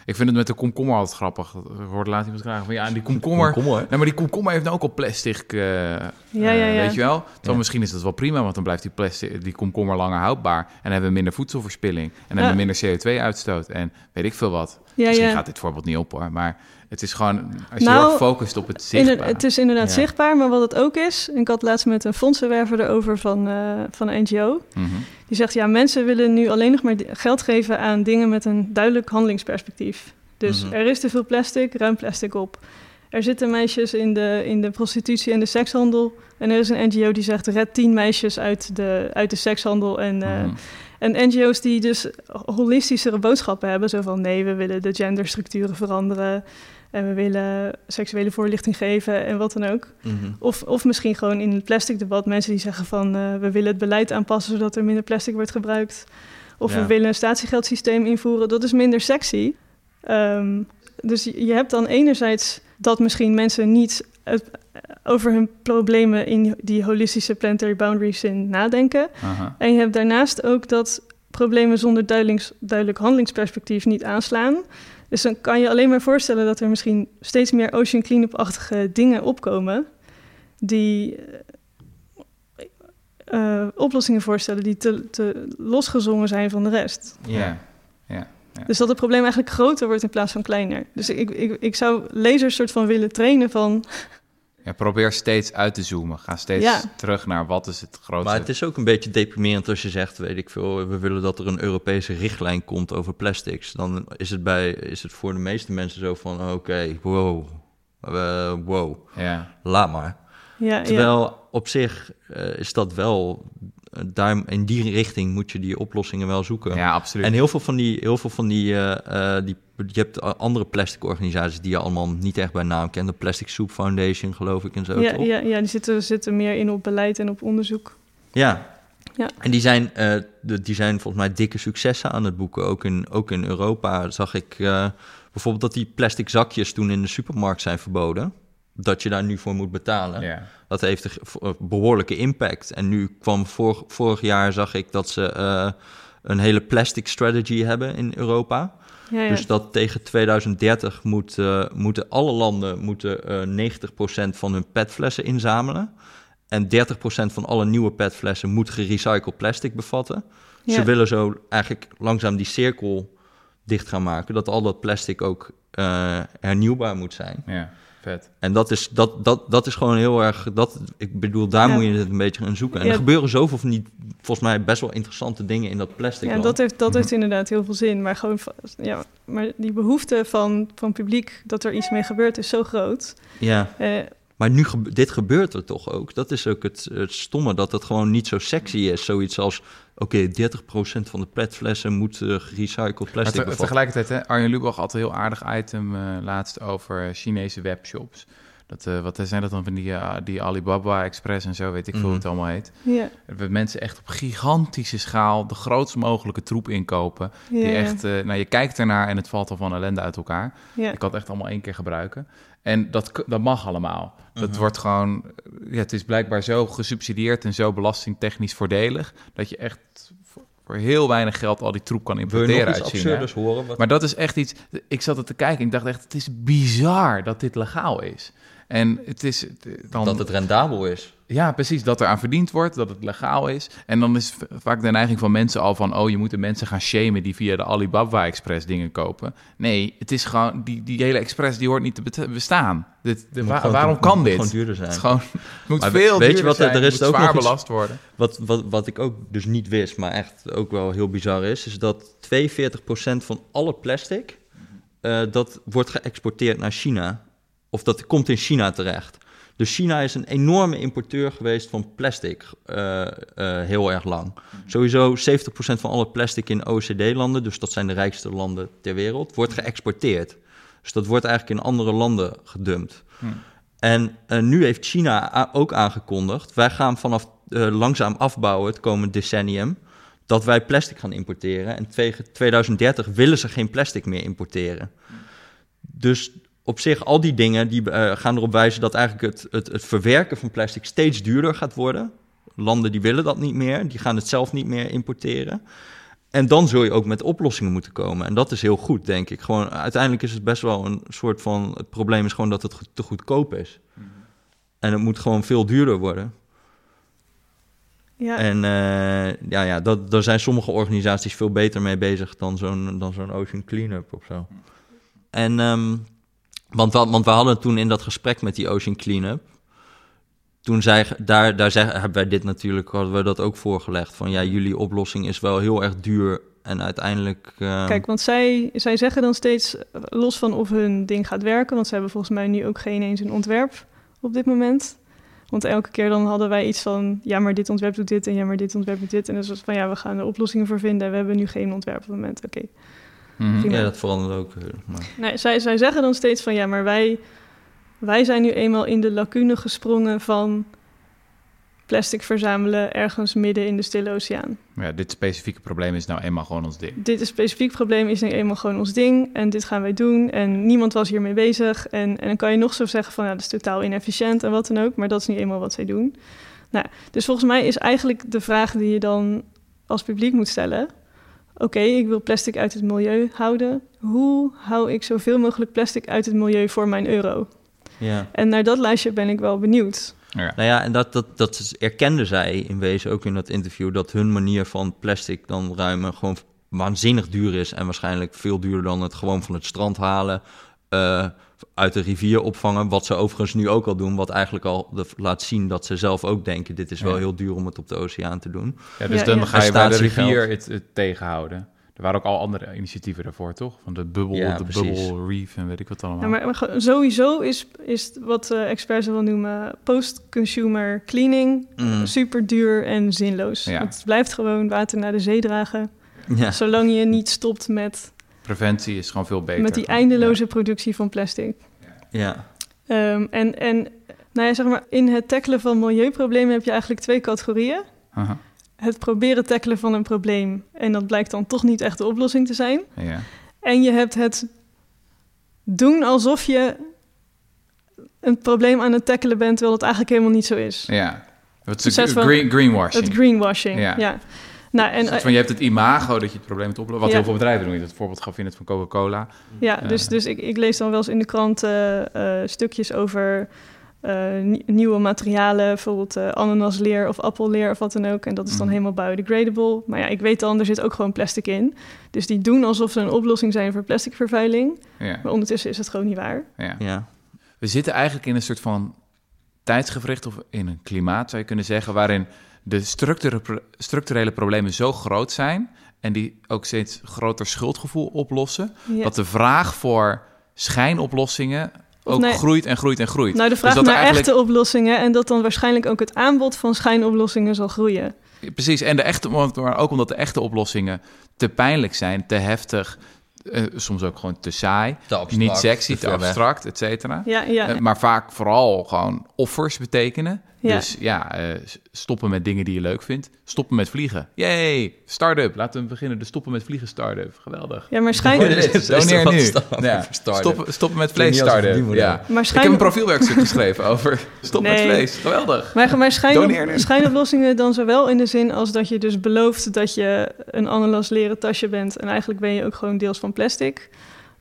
Ik vind het met de komkommer altijd grappig. Ik hoorde laat iemand vragen van ja, die komkommer... Kom maar. Nee, maar die komkommer heeft nou ook al plastic, eh, Ja, ja, eh, ja. weet je wel? Ja. misschien is dat wel prima, want dan blijft die, plastic, die komkommer langer houdbaar. En dan hebben we minder voedselverspilling. En dan Ja. hebben we minder CO2-uitstoot. En weet ik veel wat. Ja, misschien ja. gaat dit voorbeeld niet op hoor. Maar het is gewoon, als je Nou, heel erg focust op het zichtbaar. het is inderdaad Ja. zichtbaar, maar wat het ook is... Ik had laatst met een fondsenwerver erover van, eh, van een NGO. Mhm. Die zegt, ja, mensen willen nu alleen nog maar geld geven aan dingen met een duidelijk handelingsperspectief. Dus Mhm. er is te veel plastic, ruim plastic op. Er zitten meisjes in de, in de prostitutie en de sekshandel. En er is een NGO die zegt, red tien meisjes uit de, uit de sekshandel. En, eh, Mhm. En NGO's die dus holistischere boodschappen hebben, zo van nee, we willen de genderstructuren veranderen en we willen seksuele voorlichting geven en wat dan ook. Mhm. Of, of misschien gewoon in het plastic debat mensen die zeggen van uh, we willen het beleid aanpassen zodat er minder plastic wordt gebruikt. Of Ja. we willen een statiegeldsysteem invoeren. Dat is minder sexy. Ehm, dus je je hebt dan enerzijds dat misschien mensen niet het- over hun problemen in die holistische planetary boundaries in nadenken. Aha. En je hebt daarnaast ook dat problemen zonder duidelijk, duidelijk handelingsperspectief niet aanslaan. Dus dan kan je alleen maar voorstellen dat er misschien steeds meer ocean cleanup-achtige dingen opkomen. Die eh, eh, oplossingen voorstellen die te, te losgezongen zijn van de rest. Ja. ja. Dus dat het probleem eigenlijk groter wordt in plaats van kleiner. Dus ik, ik, ik zou lezers soort van willen trainen van... Ja, probeer steeds uit te zoomen. Ga steeds Ja. terug naar wat is het grootste. Maar het is ook een beetje deprimerend als je zegt, weet ik veel, we willen dat er een Europese richtlijn komt over plastics. Dan is het, bij, is het voor de meeste mensen zo van, oké, wow, eh, wow, Ja. laat maar. Ja, ja, Terwijl op zich eh, is dat wel, daar, in die richting moet je die oplossingen wel zoeken. ja, absoluut. En heel veel van die, heel veel van die, eh, eh, die, je hebt andere plastic organisaties die je allemaal niet echt bij naam kent. De Plastic Soup Foundation, geloof ik en zo. ja, toch? ja, ja, die zitten, zitten meer in op beleid en op onderzoek. Ja. Ja. En die zijn, eh, de, die zijn volgens mij dikke successen aan het boeken. Ook in, ook in Europa zag ik eh, bijvoorbeeld dat die plastic zakjes toen in de supermarkt zijn verboden. Dat je daar nu voor moet betalen. Dat heeft een een behoorlijke impact. En nu kwam vorig, vorig jaar zag ik dat ze eh, een hele plastic strategy hebben in Europa. Ja, ja. Dus dat tegen 2030 moet, eh, moeten alle landen moeten, eh 90% van hun petflessen inzamelen. En 30% van alle nieuwe petflessen moet gerecycled plastic bevatten. Ja. Ze willen zo eigenlijk langzaam die cirkel dicht gaan maken. Dat al dat plastic ook eh, hernieuwbaar moet zijn. ja, vet. En dat is, dat, dat, dat is gewoon heel erg. Dat, ik bedoel, daar Ja. moet je het een beetje gaan zoeken. En Ja. er gebeuren zoveel van die, volgens mij, best wel interessante dingen in dat plastic. Ja, land. dat heeft, dat Mhm. heeft inderdaad heel veel zin. Maar, gewoon, ja, maar die behoefte van, van publiek dat er iets mee gebeurt is zo groot. ja. Eh, Maar nu, dit gebeurt er toch ook. Dat is ook het, het stomme, dat het gewoon niet zo sexy is. Zoiets als, oké, 30% van de petflessen moet eh, gerecycled Maar plastic te- bevatten. tegelijkertijd, hè, Arjen Lubach had een heel aardig item eh, laatst over Chinese webshops. Dat, eh, wat zijn dat dan van die, eh, die Alibaba Express en zo, weet ik veel hoe het Mhm. allemaal heet. ja, Dat mensen echt op gigantische schaal de grootst mogelijke troep inkopen. Die echt, eh, nou je kijkt ernaar en het valt al van ellende uit elkaar. ja. Ik kan het echt allemaal één keer gebruiken. En dat, dat mag allemaal. Dat Mhm. wordt gewoon, ja, het is blijkbaar zo gesubsidieerd en zo belastingtechnisch voordelig, dat je echt voor, heel weinig geld al die troep kan importeren uit China. horen? Wat... Maar dat is echt iets. Ik zat er te kijken en ik dacht echt, het is bizar dat dit legaal is. En het is het- dan. Dat het rendabel is. Ja, precies. Dat er aan verdiend wordt, dat het legaal is. En dan is vaak de neiging van mensen al van... oh, je moet de mensen gaan shamen die via de Alibaba Express dingen kopen. Nee, het is gewoon... die, die hele Express die hoort niet te bestaan. Dit, de, Moet wa- gewoon- waarom moet kan dit? gewoon duurder zijn. Het, gewoon, het moet Maar veel weet je wat, zijn, er is het moet ook nog zwaar belast worden. Wat, wat, wat ik ook dus niet wist, maar echt ook wel heel bizar is... is dat 42% van alle plastic... eh, dat wordt geëxporteerd naar China. Of dat komt in China terecht. Dus China is een enorme importeur geweest van plastic eh, eh, heel erg lang. Sowieso 70% van alle plastic in OECD-landen, dus dat zijn de rijkste landen ter wereld, wordt geëxporteerd. Dus dat wordt eigenlijk in andere landen gedumpt. Hmm. En eh, nu heeft China ook aangekondigd, wij gaan vanaf langzaam afbouwen het komende decennium, dat wij plastic gaan importeren. En tegen 2030 willen ze geen plastic meer importeren. Dus op zich, al die dingen die eh, gaan erop wijzen dat eigenlijk het, het, het verwerken van plastic steeds duurder gaat worden. Landen die willen dat niet meer, die gaan het zelf niet meer importeren. En dan zul je ook met oplossingen moeten komen. En dat is heel goed, denk ik. Gewoon, uiteindelijk is het best wel een soort van... Het probleem is gewoon dat het te goedkoop is. En het moet gewoon veel duurder worden. ja. En eh, ja, ja dat, daar zijn sommige organisaties veel beter mee bezig dan zo'n, dan zo'n Ocean Cleanup of zo. En, ehm, want, want we hadden toen in dat gesprek met die Ocean Cleanup, toen zei, daar, daar zeg, hebben wij dit natuurlijk, hadden we dat ook voorgelegd, van ja, jullie oplossing is wel heel erg duur en uiteindelijk... eh, Kijk, want zij, zij zeggen dan steeds, los van of hun ding gaat werken, want ze hebben volgens mij nu ook geen eens een ontwerp op dit moment. Want elke keer dan hadden wij iets van... ja, maar dit ontwerp doet dit en ja, maar dit ontwerp doet dit. En dus was van ja, we gaan er oplossingen voor vinden... en we hebben nu geen ontwerp op het moment. Oké. Mhm. Ja, dat verandert ook. eh, Maar... Nee, zij, zij zeggen dan steeds van ja, maar wij, wij zijn nu eenmaal in de lacune gesprongen van plastic verzamelen ergens midden in de Stille Oceaan. Ja, dit specifieke probleem is nou eenmaal gewoon ons ding. Dit is specifiek probleem is nu eenmaal gewoon ons ding en dit gaan wij doen en niemand was hiermee bezig. En, en dan kan je nog zo zeggen van ja, dat is totaal inefficiënt en wat dan ook, maar dat is niet eenmaal wat zij doen. Nou, dus volgens mij is eigenlijk de vraag die je dan als publiek moet stellen. Oké, ik wil plastic uit het milieu houden. Hoe hou ik zoveel mogelijk plastic uit het milieu voor mijn euro? Ja. En naar dat lijstje ben ik wel benieuwd. Ja. Nou ja, en dat, dat, dat erkenden zij in wezen ook in dat interview... dat hun manier van plastic dan ruimen gewoon waanzinnig duur is... en waarschijnlijk veel duurder dan het gewoon van het strand halen... eh, uit de rivier opvangen, wat ze overigens nu ook al doen... wat eigenlijk al de- laat zien dat ze zelf ook denken... dit is wel Ja. heel duur om het op de oceaan te doen. Ja, dus Ja, dan ja. ga je bij de rivier het, het tegenhouden. Er waren ook al andere initiatieven daarvoor, toch? Van de bubbel, Ja, de precies. bubble reef en weet ik wat allemaal. Ja, maar, maar sowieso is, is wat eh, experts wel noemen post-consumer cleaning Mm. super duur en zinloos. Ja. Het blijft gewoon water naar de zee dragen. Ja. Zolang je niet stopt met, Preventie is gewoon veel beter. met die eindeloze productie van plastic. ja. Ehm, en, en nou ja, zeg maar, in het tackelen van milieuproblemen heb je eigenlijk twee categorieën. Aha, Het proberen tackelen van een probleem. En dat blijkt dan toch niet echt de oplossing te zijn. ja. En je hebt het doen alsof je een probleem aan het tackelen bent, terwijl het eigenlijk helemaal niet zo is. ja. Het is green, greenwashing. Het greenwashing, Ja. ja. Nou, en, En, van, je hebt het imago dat je het probleem moet oplossen. Wat Ja. heel veel bedrijven doen. Het voorbeeld gaf je net van Coca-Cola. Ja, Eh. dus, dus ik, ik lees dan wel eens in de krant eh, eh, stukjes over eh, nie- nieuwe materialen, bijvoorbeeld eh, ananasleer of appelleer of wat dan ook. En dat is dan Mhm. helemaal biodegradable. Maar ja, ik weet dan, er zit ook gewoon plastic in. Dus die doen alsof ze een oplossing zijn voor plasticvervuiling. Ja. Maar ondertussen is het gewoon niet waar. Ja. ja. We zitten eigenlijk in een soort van tijdsgevricht of in een klimaat, zou je kunnen zeggen, waarin de structure- structurele problemen zo groot zijn en die ook steeds groter schuldgevoel oplossen, Ja. dat de vraag voor schijnoplossingen ook nee, groeit en groeit en groeit. Nou, de vraag dat naar eigenlijk- echte oplossingen en dat dan waarschijnlijk ook het aanbod van schijnoplossingen zal groeien. Precies, en de echte, maar ook omdat de echte oplossingen te pijnlijk zijn, te heftig, eh, soms ook gewoon te saai, Te abstract, niet sexy, te abstract, et cetera. Ja, ja. Eh, maar vaak vooral gewoon offers betekenen. Ja. Dus ja, eh, s- stoppen met dingen die je leuk vindt. Stoppen met vliegen. Yay, start-up. Laten we beginnen. De stoppen met vliegen start-up. Geweldig. ja, maar, schijn, is Doneer wat nu. Ja. Stoppen, stoppen met vlees start-up. Ja. maar, Ik heb een profielwerkstuk geschreven over stop met vlees. Geweldig. maar, maar schijn, schijnoplossingen dan zowel in de zin als dat je dus belooft dat je een ananas leren tasje bent en eigenlijk ben je ook gewoon deels van plastic.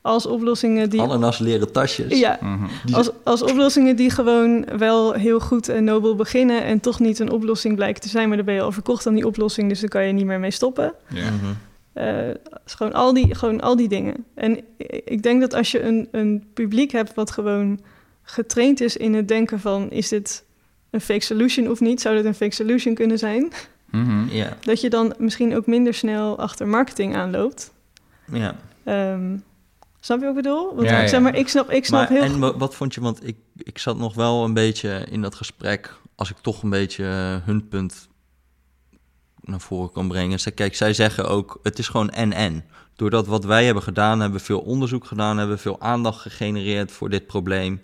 Als oplossingen die... Ananas leren tasjes. Ja, Mhm. Als, als oplossingen die gewoon wel heel goed en nobel beginnen en toch niet een oplossing blijken te zijn, maar dan ben je al verkocht aan die oplossing, dus dan kan je niet meer mee stoppen. Ja. Mhm. Eh, gewoon, al die, gewoon al die dingen. En ik denk dat als je een, een publiek hebt wat gewoon getraind is in het denken van... is dit een fake solution of niet? Zou dit een fake solution kunnen zijn? Mhm. Ja, Dat je dan misschien ook minder snel achter marketing aanloopt. ja. Ehm, snap je wat ik bedoel? Want Ja, ik, zeg maar, ik snap, ik snap Maar, heel... en wa- wat vond je, want ik, ik zat nog wel een beetje in dat gesprek, als ik toch een beetje eh, hun punt naar voren kan brengen. Zij, kijk, zij zeggen ook, het is gewoon en-en. Doordat wat wij hebben gedaan, hebben we veel onderzoek gedaan, hebben we veel aandacht gegenereerd voor dit probleem.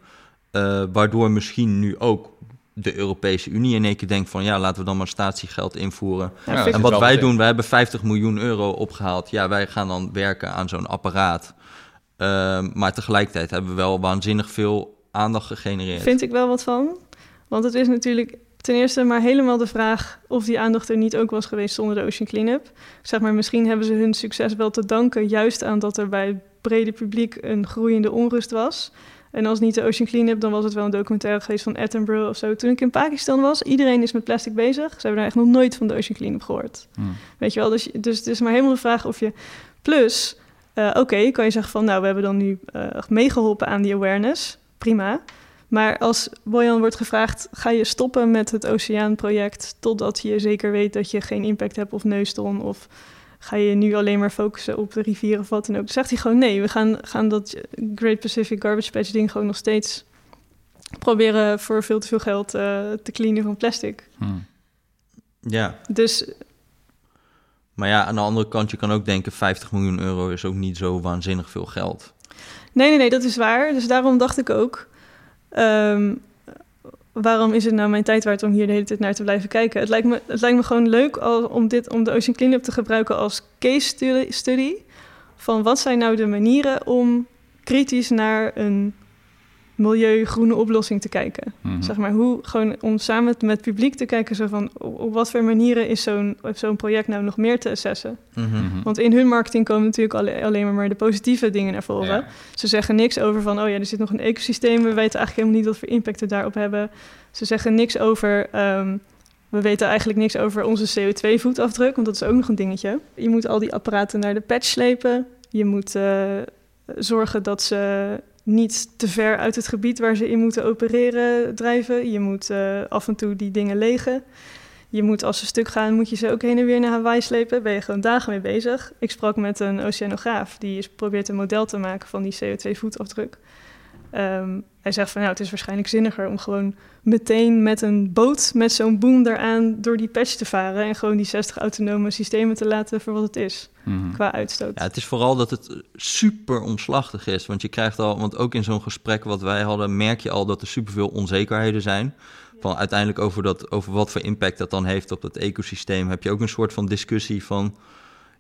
eh, waardoor misschien nu ook de Europese Unie in één keer denkt van, ja, laten we dan maar statiegeld invoeren. Ja, En wat wij doen, wij hebben 50 miljoen euro opgehaald. Ja, wij gaan dan werken aan zo'n apparaat. Ehm, maar tegelijkertijd hebben we wel waanzinnig veel aandacht gegenereerd. vind ik wel wat van. Want het is natuurlijk ten eerste maar helemaal de vraag of die aandacht er niet ook was geweest zonder de Ocean Cleanup. Zeg maar, misschien hebben ze hun succes wel te danken juist aan dat er bij het brede publiek een groeiende onrust was. En als niet de Ocean Cleanup, dan was het wel een documentaire geweest van Attenborough of zo. Toen ik in Pakistan was, iedereen is met plastic bezig. Ze hebben daar echt nog nooit van de Ocean Cleanup gehoord. Mhm. Weet je wel, dus, dus het is maar helemaal de vraag of je... Plus, eh, oké, kan je zeggen van... nou, we hebben dan nu eh, meegeholpen aan die awareness. Prima. Maar als Bojan wordt gevraagd... ga je stoppen met het Oceaanproject... totdat je zeker weet dat je geen impact hebt of neuston... of ga je nu alleen maar focussen op de rivieren of wat dan ook. Dan zegt hij gewoon nee, we gaan, gaan dat Great Pacific Garbage Patch ding gewoon nog steeds proberen voor veel te veel geld eh, te cleanen van plastic. Hm. Ja, Dus maar ja, aan de andere kant, je kan ook denken... 50 miljoen euro is ook niet zo waanzinnig veel geld. nee, nee, nee, dat is waar. Dus daarom dacht ik ook... ehm, waarom is het nou mijn tijd waard om hier de hele tijd naar te blijven kijken? Het lijkt me, het lijkt me gewoon leuk al, om, dit, om de Ocean Cleanup te gebruiken als case study, study... van wat zijn nou de manieren om kritisch naar een milieugroene oplossing te kijken. Mhm. Zeg maar, hoe, gewoon om samen met het publiek te kijken... Zo van, op, op wat voor manieren is zo'n zo'n project nou nog meer te assessen? Mhm. Mhm. Want in hun marketing komen natuurlijk alle- alleen maar, de positieve dingen naar voren. Ja. Ze zeggen niks over van, oh ja, er zit nog een ecosysteem. We weten eigenlijk helemaal niet wat voor impact we daarop hebben. Ze zeggen niks over, ehm, we weten eigenlijk niks over onze CO2-voetafdruk, want dat is ook nog een dingetje. Je moet al die apparaten naar de patch slepen. Je moet eh, zorgen dat ze niet te ver uit het gebied waar ze in moeten opereren drijven. Je moet eh, af en toe die dingen legen. Je moet als ze stuk gaan, moet je ze ook heen en weer naar Hawaii slepen. Ben je gewoon dagen mee bezig. Ik sprak met een oceanograaf die probeert een model te maken van die CO2-voetafdruk. Ehm, hij zegt van nou, het is waarschijnlijk zinniger om gewoon meteen met een boot met zo'n boom eraan door die patch te varen en gewoon die 60 autonome systemen te laten voor wat het is Mhm. qua uitstoot. Ja, het is vooral dat het super omslachtig is. Want je krijgt al, want ook in zo'n gesprek wat wij hadden, merk je al dat er superveel onzekerheden zijn. Van uiteindelijk over, dat, over wat voor impact dat dan heeft op het ecosysteem. Heb je ook een soort van discussie van.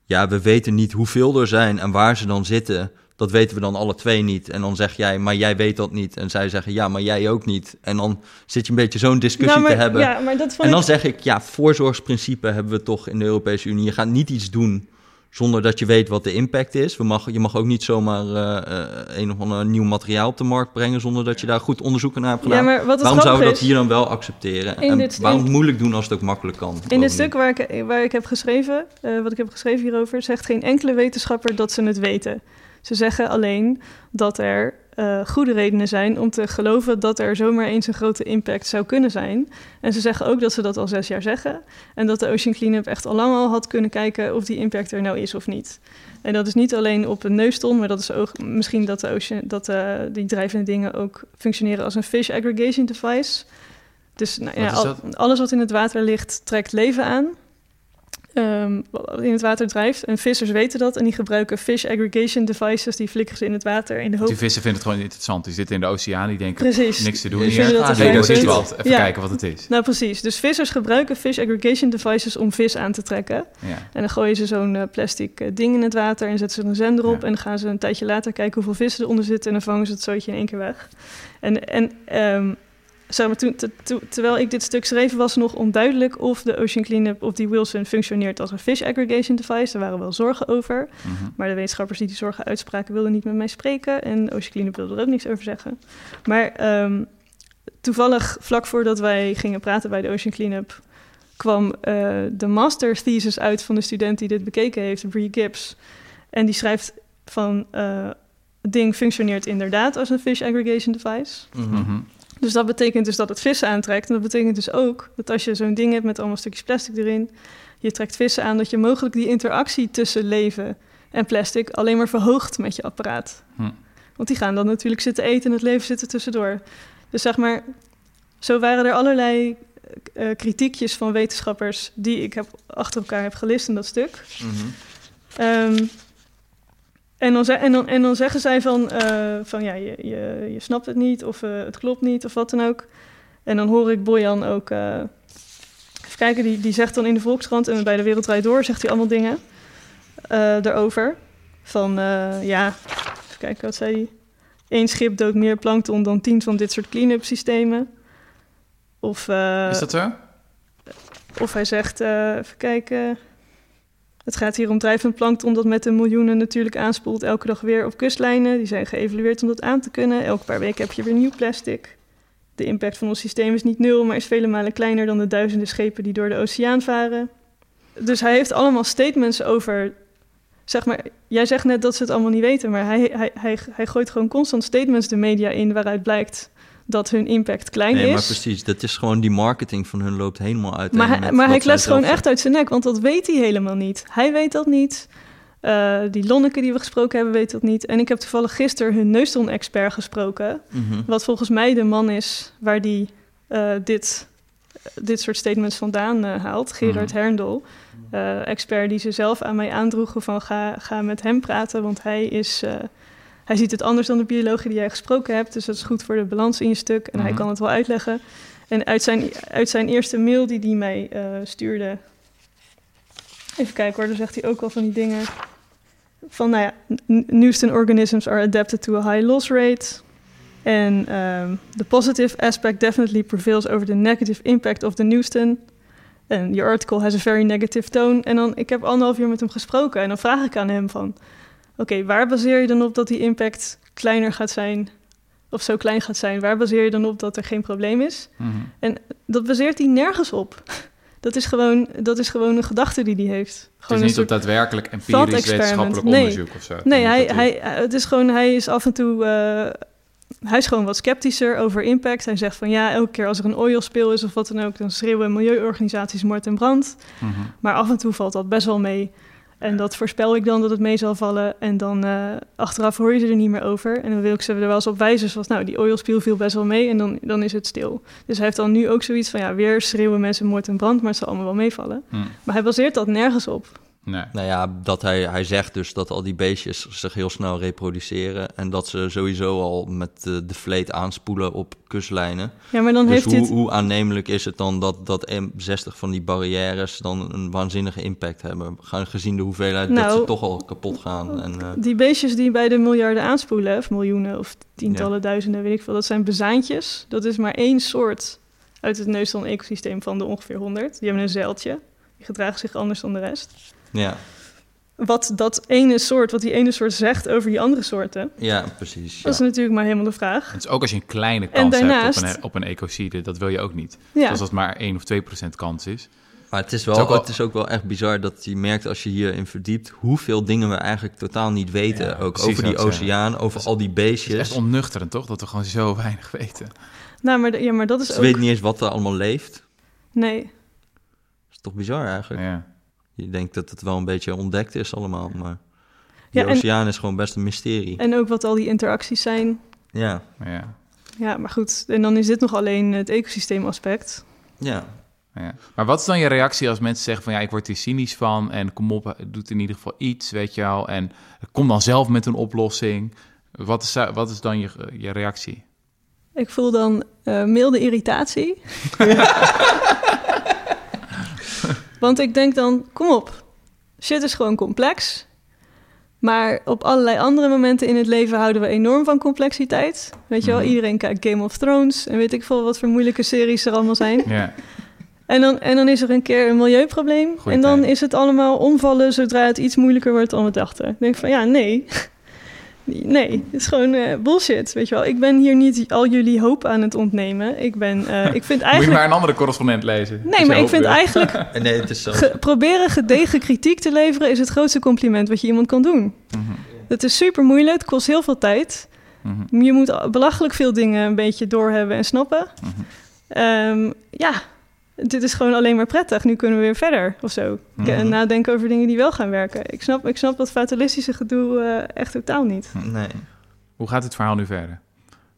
Ja, we weten niet hoeveel er zijn en waar ze dan zitten. Dat weten we dan alle twee niet. En dan zeg jij, maar jij weet dat niet. En zij zeggen, ja, maar jij ook niet. En dan zit je een beetje zo'n discussie Nou, maar, te hebben. Ja, maar dat vond En dan ik... zeg ik, ja, voorzorgsprincipe hebben we toch in de Europese Unie. Je gaat niet iets doen zonder dat je weet wat de impact is. We mag, je mag ook niet zomaar eh, eh, een of ander nieuw materiaal op de markt brengen... zonder dat je daar goed onderzoek naar hebt Ja, gedaan. maar wat het waarom zouden we dat hier dan wel accepteren? En dit- waarom in- moeilijk doen als het ook makkelijk kan? In dit Bovendien. stuk waar ik, waar ik heb geschreven, eh, wat ik heb geschreven hierover, zegt geen enkele wetenschapper dat ze het weten. Ze zeggen alleen dat er eh, goede redenen zijn om te geloven dat er zomaar eens een grote impact zou kunnen zijn. En ze zeggen ook dat ze dat al zes jaar zeggen. En dat de Ocean Cleanup echt al lang al had kunnen kijken of die impact er nou is of niet. En dat is niet alleen op een neuston, maar dat is ook misschien dat, de ocean, dat eh, die drijvende dingen ook functioneren als een fish aggregation device. Dus nou, ja, al- alles wat in het water ligt, trekt leven aan. Ehm, wat in het water drijft. En vissers weten dat. En die gebruiken fish aggregation devices. Die flikkeren ze in het water in de hoop... Die vissen vinden het gewoon interessant. Die zitten in de oceaan, die denken, Precies. niks te doen Die hier. dat nee, dat is wat. Even Ja. kijken wat het is. Nou, precies. Dus vissers gebruiken fish aggregation devices om vis aan te trekken. Ja. En dan gooien ze zo'n eh, plastic eh, ding in het water en zetten ze een zender op. Ja. En dan gaan ze een tijdje later kijken hoeveel vissen eronder zitten. En dan vangen ze het zootje in één keer weg. En, en ehm, zeg maar, toen, te- to- terwijl ik dit stuk schreef, was nog onduidelijk of de Ocean Cleanup, of die Wilson functioneert als een fish aggregation device. Er waren wel zorgen over. Mhm. Maar de wetenschappers die die zorgen uitspraken wilden niet met mij spreken. En Ocean Cleanup wilde er ook niks over zeggen. Maar ehm, toevallig, vlak voordat wij gingen praten bij de Ocean Cleanup... kwam eh, de master thesis uit van de student die dit bekeken heeft, Bree Gibbs. En die schrijft van... eh, het ding functioneert inderdaad als een fish aggregation device. Mhm. Dus dat betekent dus dat het vissen aantrekt. En dat betekent dus ook dat als je zo'n ding hebt met allemaal stukjes plastic erin, je trekt vissen aan, dat je mogelijk die interactie tussen leven en plastic alleen maar verhoogt met je apparaat. Hm. Want die gaan dan natuurlijk zitten eten en het leven zit er tussendoor. Dus zeg maar, zo waren er allerlei eh, kritiekjes van wetenschappers die ik heb achter elkaar heb gelist in dat stuk. Ehm, en, dan, ze- en, dan, en dan zeggen zij van, eh, van ja, je, je, je snapt het niet of eh, het klopt niet of wat dan ook. En dan hoor ik Bojan ook, eh, even kijken, die, die zegt dan in de Volkskrant en bij de Wereld Draait Door zegt hij allemaal dingen daarover. Van ja, even kijken, wat zei hij? Eén schip doodt meer plankton dan tien van dit soort clean-up systemen. Of, Is dat zo? of hij zegt, even kijken. Het gaat hier om drijvend plankton dat met de miljoenen natuurlijk aanspoelt elke dag weer op kustlijnen. Die zijn geëvalueerd om dat aan te kunnen. Elke paar weken heb je weer nieuw plastic. De impact van ons systeem is niet nul, maar is vele malen kleiner dan de duizenden schepen die door de oceaan varen. Dus hij heeft allemaal statements over. Zeg maar, jij zegt net dat ze het allemaal niet weten, maar hij, hij, hij, hij gooit gewoon constant statements de media in waaruit blijkt dat hun impact klein Nee, is. maar precies. Dat is gewoon die marketing van hun loopt helemaal uit. Maar, hij, maar hij kletst gewoon echt uit zijn nek, want dat weet hij helemaal niet. Hij weet dat niet. Eh, die Lonneke die we gesproken hebben, weet dat niet. En ik heb toevallig gisteren hun neuston-expert gesproken. Mhm. Wat volgens mij de man is waar die eh, dit, dit soort statements vandaan eh, haalt. Gerard Mhm. Herndl. eh, expert die ze zelf aan mij aandroegen van ga, ga met hem praten. Want hij, is, hij ziet het anders dan de biologen die jij gesproken hebt. Dus dat is goed voor de balans in je stuk. En hij Mhm. kan het wel uitleggen. En uit zijn, uit zijn eerste mail die hij mij eh, stuurde... Even kijken hoor, daar zegt hij ook al van die dingen. Van nou ja, n- Newston organisms are adapted to a high loss rate. En um, the positive aspect definitely prevails over the negative impact of the Newston. En your article has a very negative tone. En dan, ik heb anderhalf uur met hem gesproken. En dan vraag ik aan hem van... Oké, waar baseer je dan op dat die impact kleiner gaat zijn? Of zo klein gaat zijn? Waar baseer je dan op dat er geen probleem is? Mhm. Dat baseert hij nergens op. Dat is gewoon, dat is gewoon een gedachte die hij heeft. Het is Gewoon niet soort op daadwerkelijk empirisch wetenschappelijk Nee. onderzoek of zo. Nee, hij, hij, het is gewoon, hij is af en toe. eh, hij is gewoon wat sceptischer over impact. Hij zegt van ja, elke keer als er een oil spill is of wat dan ook, dan schreeuwen milieuorganisaties moord en brand. Mhm. Maar af en toe valt dat best wel mee. En dat voorspel ik dan dat het mee zal vallen. En dan eh, achteraf hoor je ze er niet meer over. En dan wil ik ze er wel eens op wijzen. Zoals, nou, die oil spill viel best wel mee. En dan, dan is het stil. Dus hij heeft dan nu ook zoiets van, ja, weer schreeuwen mensen moord en brand. Maar het zal allemaal wel meevallen. Hm. Maar hij baseert dat nergens op. Nee. Nou ja, dat hij, hij zegt dus dat al die beestjes zich heel snel reproduceren. En dat ze sowieso al met de, de vleet aanspoelen op kustlijnen. Ja, maar dan dus heeft hoe, hoe aannemelijk is het dan dat, dat M- 60 van die barrières dan een waanzinnige impact hebben? Gaan gezien de hoeveelheid dat Nou, ze toch al kapot gaan. En, eh, Die beestjes die bij de miljarden aanspoelen, of miljoenen of tientallen duizenden, weet ik veel, dat zijn bezaantjes. Dat is maar één soort uit het neusdan-ecosysteem van de ongeveer 100. Die hebben een zeiltje. Die gedragen zich anders dan de rest. Ja, Wat dat ene soort, wat die ene soort zegt over die andere soorten, ja, precies. dat is Ja. natuurlijk maar helemaal de vraag. Het is ook als je een kleine kans daarnaast- hebt op een, op een ecocide, dat wil je ook niet. Ja, Dus als het maar 1 of 2 procent kans is. Maar het is, Het wel, is ook wel- het is ook wel echt bizar dat je merkt als je hierin verdiept... hoeveel dingen we eigenlijk totaal niet weten. Ja, ook over die dat, oceaan, over Dat is- al die Het is beestjes. echt onnufterend, toch? Dat we gewoon zo weinig weten. nou, maar, ja, maar dat is Ze ook... weten niet eens wat er allemaal leeft. Nee, Dat is toch bizar eigenlijk? Ja. Je denkt dat het wel een beetje ontdekt is allemaal, maar... Ja, en- oceaan is gewoon best een mysterie. en ook wat al die interacties zijn. Ja, Ja. Ja, maar goed. En dan is dit nog alleen het ecosysteemaspect. ja. Ja. Maar wat is dan je reactie als mensen zeggen van ja, ik word hier cynisch van en kom op, doet in ieder geval iets, weet je wel, en kom dan zelf met een oplossing. Wat is, wat is dan je, je reactie? Ik voel dan eh, milde irritatie. Want ik denk dan, kom op, shit is gewoon complex. Maar op allerlei andere momenten in het leven houden we enorm van complexiteit. Weet je wel, Mhm. iedereen kijkt Game of Thrones en weet ik veel wat voor moeilijke series er allemaal zijn. En dan, en dan is er een keer een milieuprobleem. Goeie en dan tijd. is het allemaal omvallen zodra het iets moeilijker wordt dan we dachten. Ik denk van ja, nee. Nee, het is gewoon eh, bullshit. Weet je wel, ik ben hier niet al jullie hoop aan het ontnemen. Ik ben, eh, ik vind Moet je eigenlijk. maar een andere correspondent lezen. Nee, maar ik vind eigenlijk. En nee, het is zo. ge- proberen gedegen kritiek te leveren is het grootste compliment wat je iemand kan doen. Mhm. Het is super moeilijk, het kost heel veel tijd. Mhm. Je moet belachelijk veel dingen een beetje doorhebben en snappen. Mhm. Ehm, ja, dit is gewoon alleen maar prettig. Nu kunnen we weer verder of zo. Mhm. En nadenken over dingen die wel gaan werken. Ik snap, ik snap dat fatalistische gedoe eh, echt totaal niet. Nee. Hoe gaat het verhaal nu verder?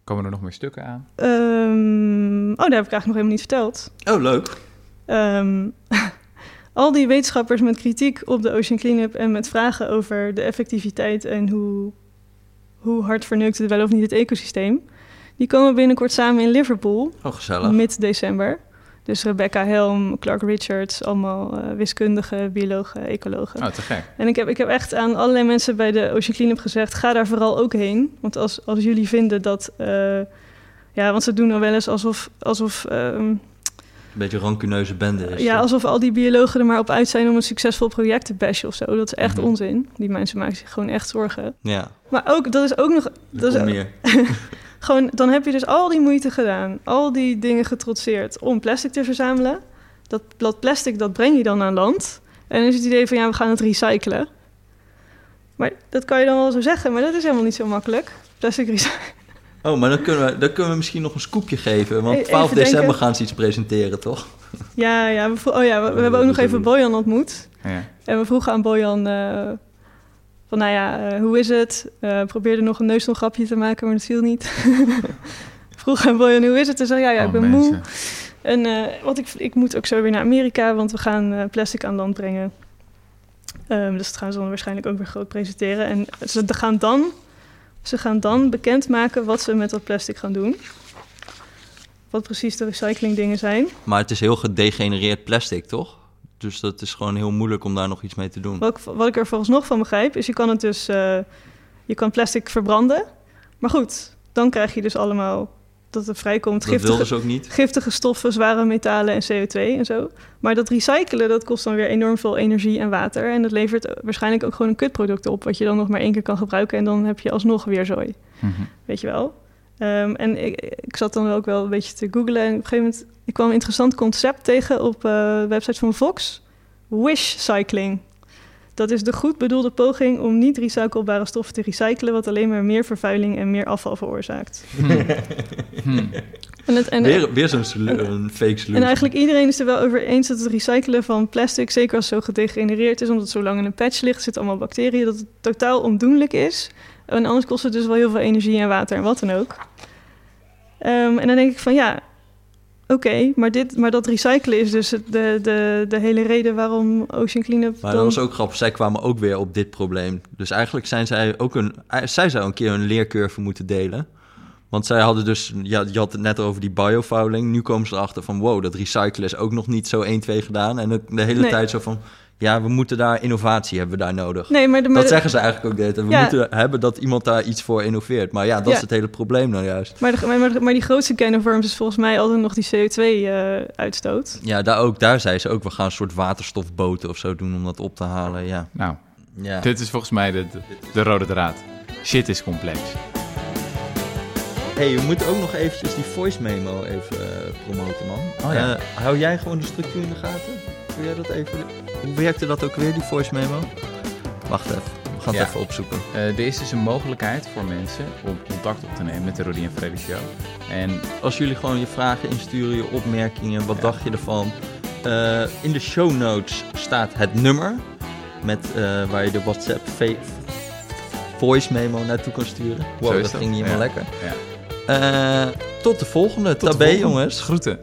Komen er nog meer stukken aan? Ehm, oh, daar heb ik eigenlijk nog helemaal niet verteld. Oh, leuk. Ehm, al die wetenschappers met kritiek op de Ocean Cleanup en met vragen over de effectiviteit en hoe, hoe hard verneukt het wel of niet het ecosysteem, die komen binnenkort samen in Liverpool, Oh, gezellig. mid-december. Dus Rebecca Helm, Clark Richards, allemaal eh, wiskundigen, biologen, ecologen. Oh, te gek. En ik heb, ik heb echt aan allerlei mensen bij de Ocean Cleanup gezegd... ga daar vooral ook heen. Want als, als jullie vinden dat... eh, ja, want ze doen dan wel eens alsof... alsof ehm, Een beetje rancuneuze bende is. ja, alsof al die biologen er maar op uit zijn om een succesvol project te bashen of zo. Dat is echt Mhm. onzin. Die mensen maken zich gewoon echt zorgen. Ja, Maar ook, dat is ook nog... er Dat is ook- meer. gewoon, dan heb je dus al die moeite gedaan. Al die dingen getrotseerd om plastic te verzamelen. Dat, dat plastic, dat breng je dan aan land. En dan is het idee van, ja, we gaan het recyclen. Maar dat kan je dan wel zo zeggen, maar dat is helemaal niet zo makkelijk. Plastic recyclen. Oh, maar dan kunnen, we, dan kunnen we misschien nog een scoopje geven. Want E- 12 even december denken. gaan ze iets presenteren, toch? Ja, ja, we, oh ja, we, we hebben ook nog even Bojan ontmoet. Ja. En we vroegen aan Bojan... eh, Van nou ja, eh, hoe is het? Eh probeerde nog een neusselgrapje te maken, maar dat viel niet. Vroeg aan Boyan, hoe is het? En zei ja, ja, ik Oh, ben mensen. moe. En eh, wat ik, ik moet ook zo weer naar Amerika, want we gaan eh, plastic aan land brengen. Ehm, dus dat gaan ze dan waarschijnlijk ook weer groot presenteren. En ze gaan dan, ze gaan dan bekendmaken wat ze met dat plastic gaan doen. Wat precies de recycling dingen zijn. Maar het is heel gedegenereerd plastic, toch? Dus dat is gewoon heel moeilijk om daar nog iets mee te doen. Wat ik, wat ik er volgens nog van begrijp, is je kan het dus, eh, je kan plastic verbranden. Maar goed, dan krijg je dus allemaal dat er vrijkomt Dat giftige, ook niet. giftige stoffen, zware metalen en CO2 en zo. Maar dat recyclen, dat kost dan weer enorm veel energie en water. En dat levert waarschijnlijk ook gewoon een kutproduct op, wat je dan nog maar één keer kan gebruiken. En dan heb je alsnog weer zooi. Mhm. Weet je wel? Ehm, en ik, ik zat dan ook wel een beetje te googlen. En op een gegeven moment ik kwam een interessant concept tegen op eh, de website van Fox. Wish cycling. Dat is de goed bedoelde poging om niet recyclebare stoffen te recyclen, wat alleen maar meer vervuiling en meer afval veroorzaakt. Hmm. En, het, en, weer weer zo'n fake solution. en eigenlijk iedereen is er wel over eens dat het recyclen van plastic, zeker als het zo gedegenereerd is, omdat het zo lang in een patch ligt, zitten allemaal bacteriën, dat het totaal ondoenlijk is. En anders kost het dus wel heel veel energie en water en wat dan ook. Ehm, en dan denk ik van ja, oké, maar maar, maar dat recyclen is dus de, de, de hele reden waarom Ocean Cleanup Maar dan... dat was ook grappig. Zij kwamen ook weer op dit probleem. Dus eigenlijk zijn zij ook een... Zij zou een keer een leercurve moeten delen. Want zij hadden dus... Ja, je had het net over die biofouling. Nu komen ze erachter van... Wow, dat recyclen is ook nog niet zo 1, 2 gedaan. En de hele Nee. tijd zo van... Ja, we moeten daar... Innovatie hebben we daar nodig. Nee, maar, de, maar, dat de- zeggen ze eigenlijk ook. tijd. We Ja. moeten hebben dat iemand daar iets voor innoveert. Maar ja, dat Ja. is het hele probleem nou juist. maar, de- maar, die grootste worms is volgens mij altijd nog die CO2-uitstoot. Ja, daar, ook, daar zei ze ook... We gaan een soort waterstofboten of zo doen om dat op te halen. Ja, Nou, ja. dit is volgens mij de, de, de rode draad. Shit is complex. hey, we moeten ook nog eventjes die voice memo even eh, promoten, man. Oh ja. Eh, hou jij gewoon de structuur in de gaten? Kun jij dat even... Hoe werkte dat ook weer, die voice memo? Wacht even, we gaan het even opzoeken. Eh, er is dus een mogelijkheid voor mensen om contact op te nemen met de Rudy en Freddy Show. En Als jullie gewoon je vragen insturen, je opmerkingen, wat Ja. dacht je ervan? Eh, in de show notes staat het nummer met, eh, waar je de WhatsApp voice memo naartoe kan sturen. Wow, dat dat. ging niet helemaal Ja. lekker. ja. Tot de volgende. Tot de Tabé, volgende. jongens. Groeten.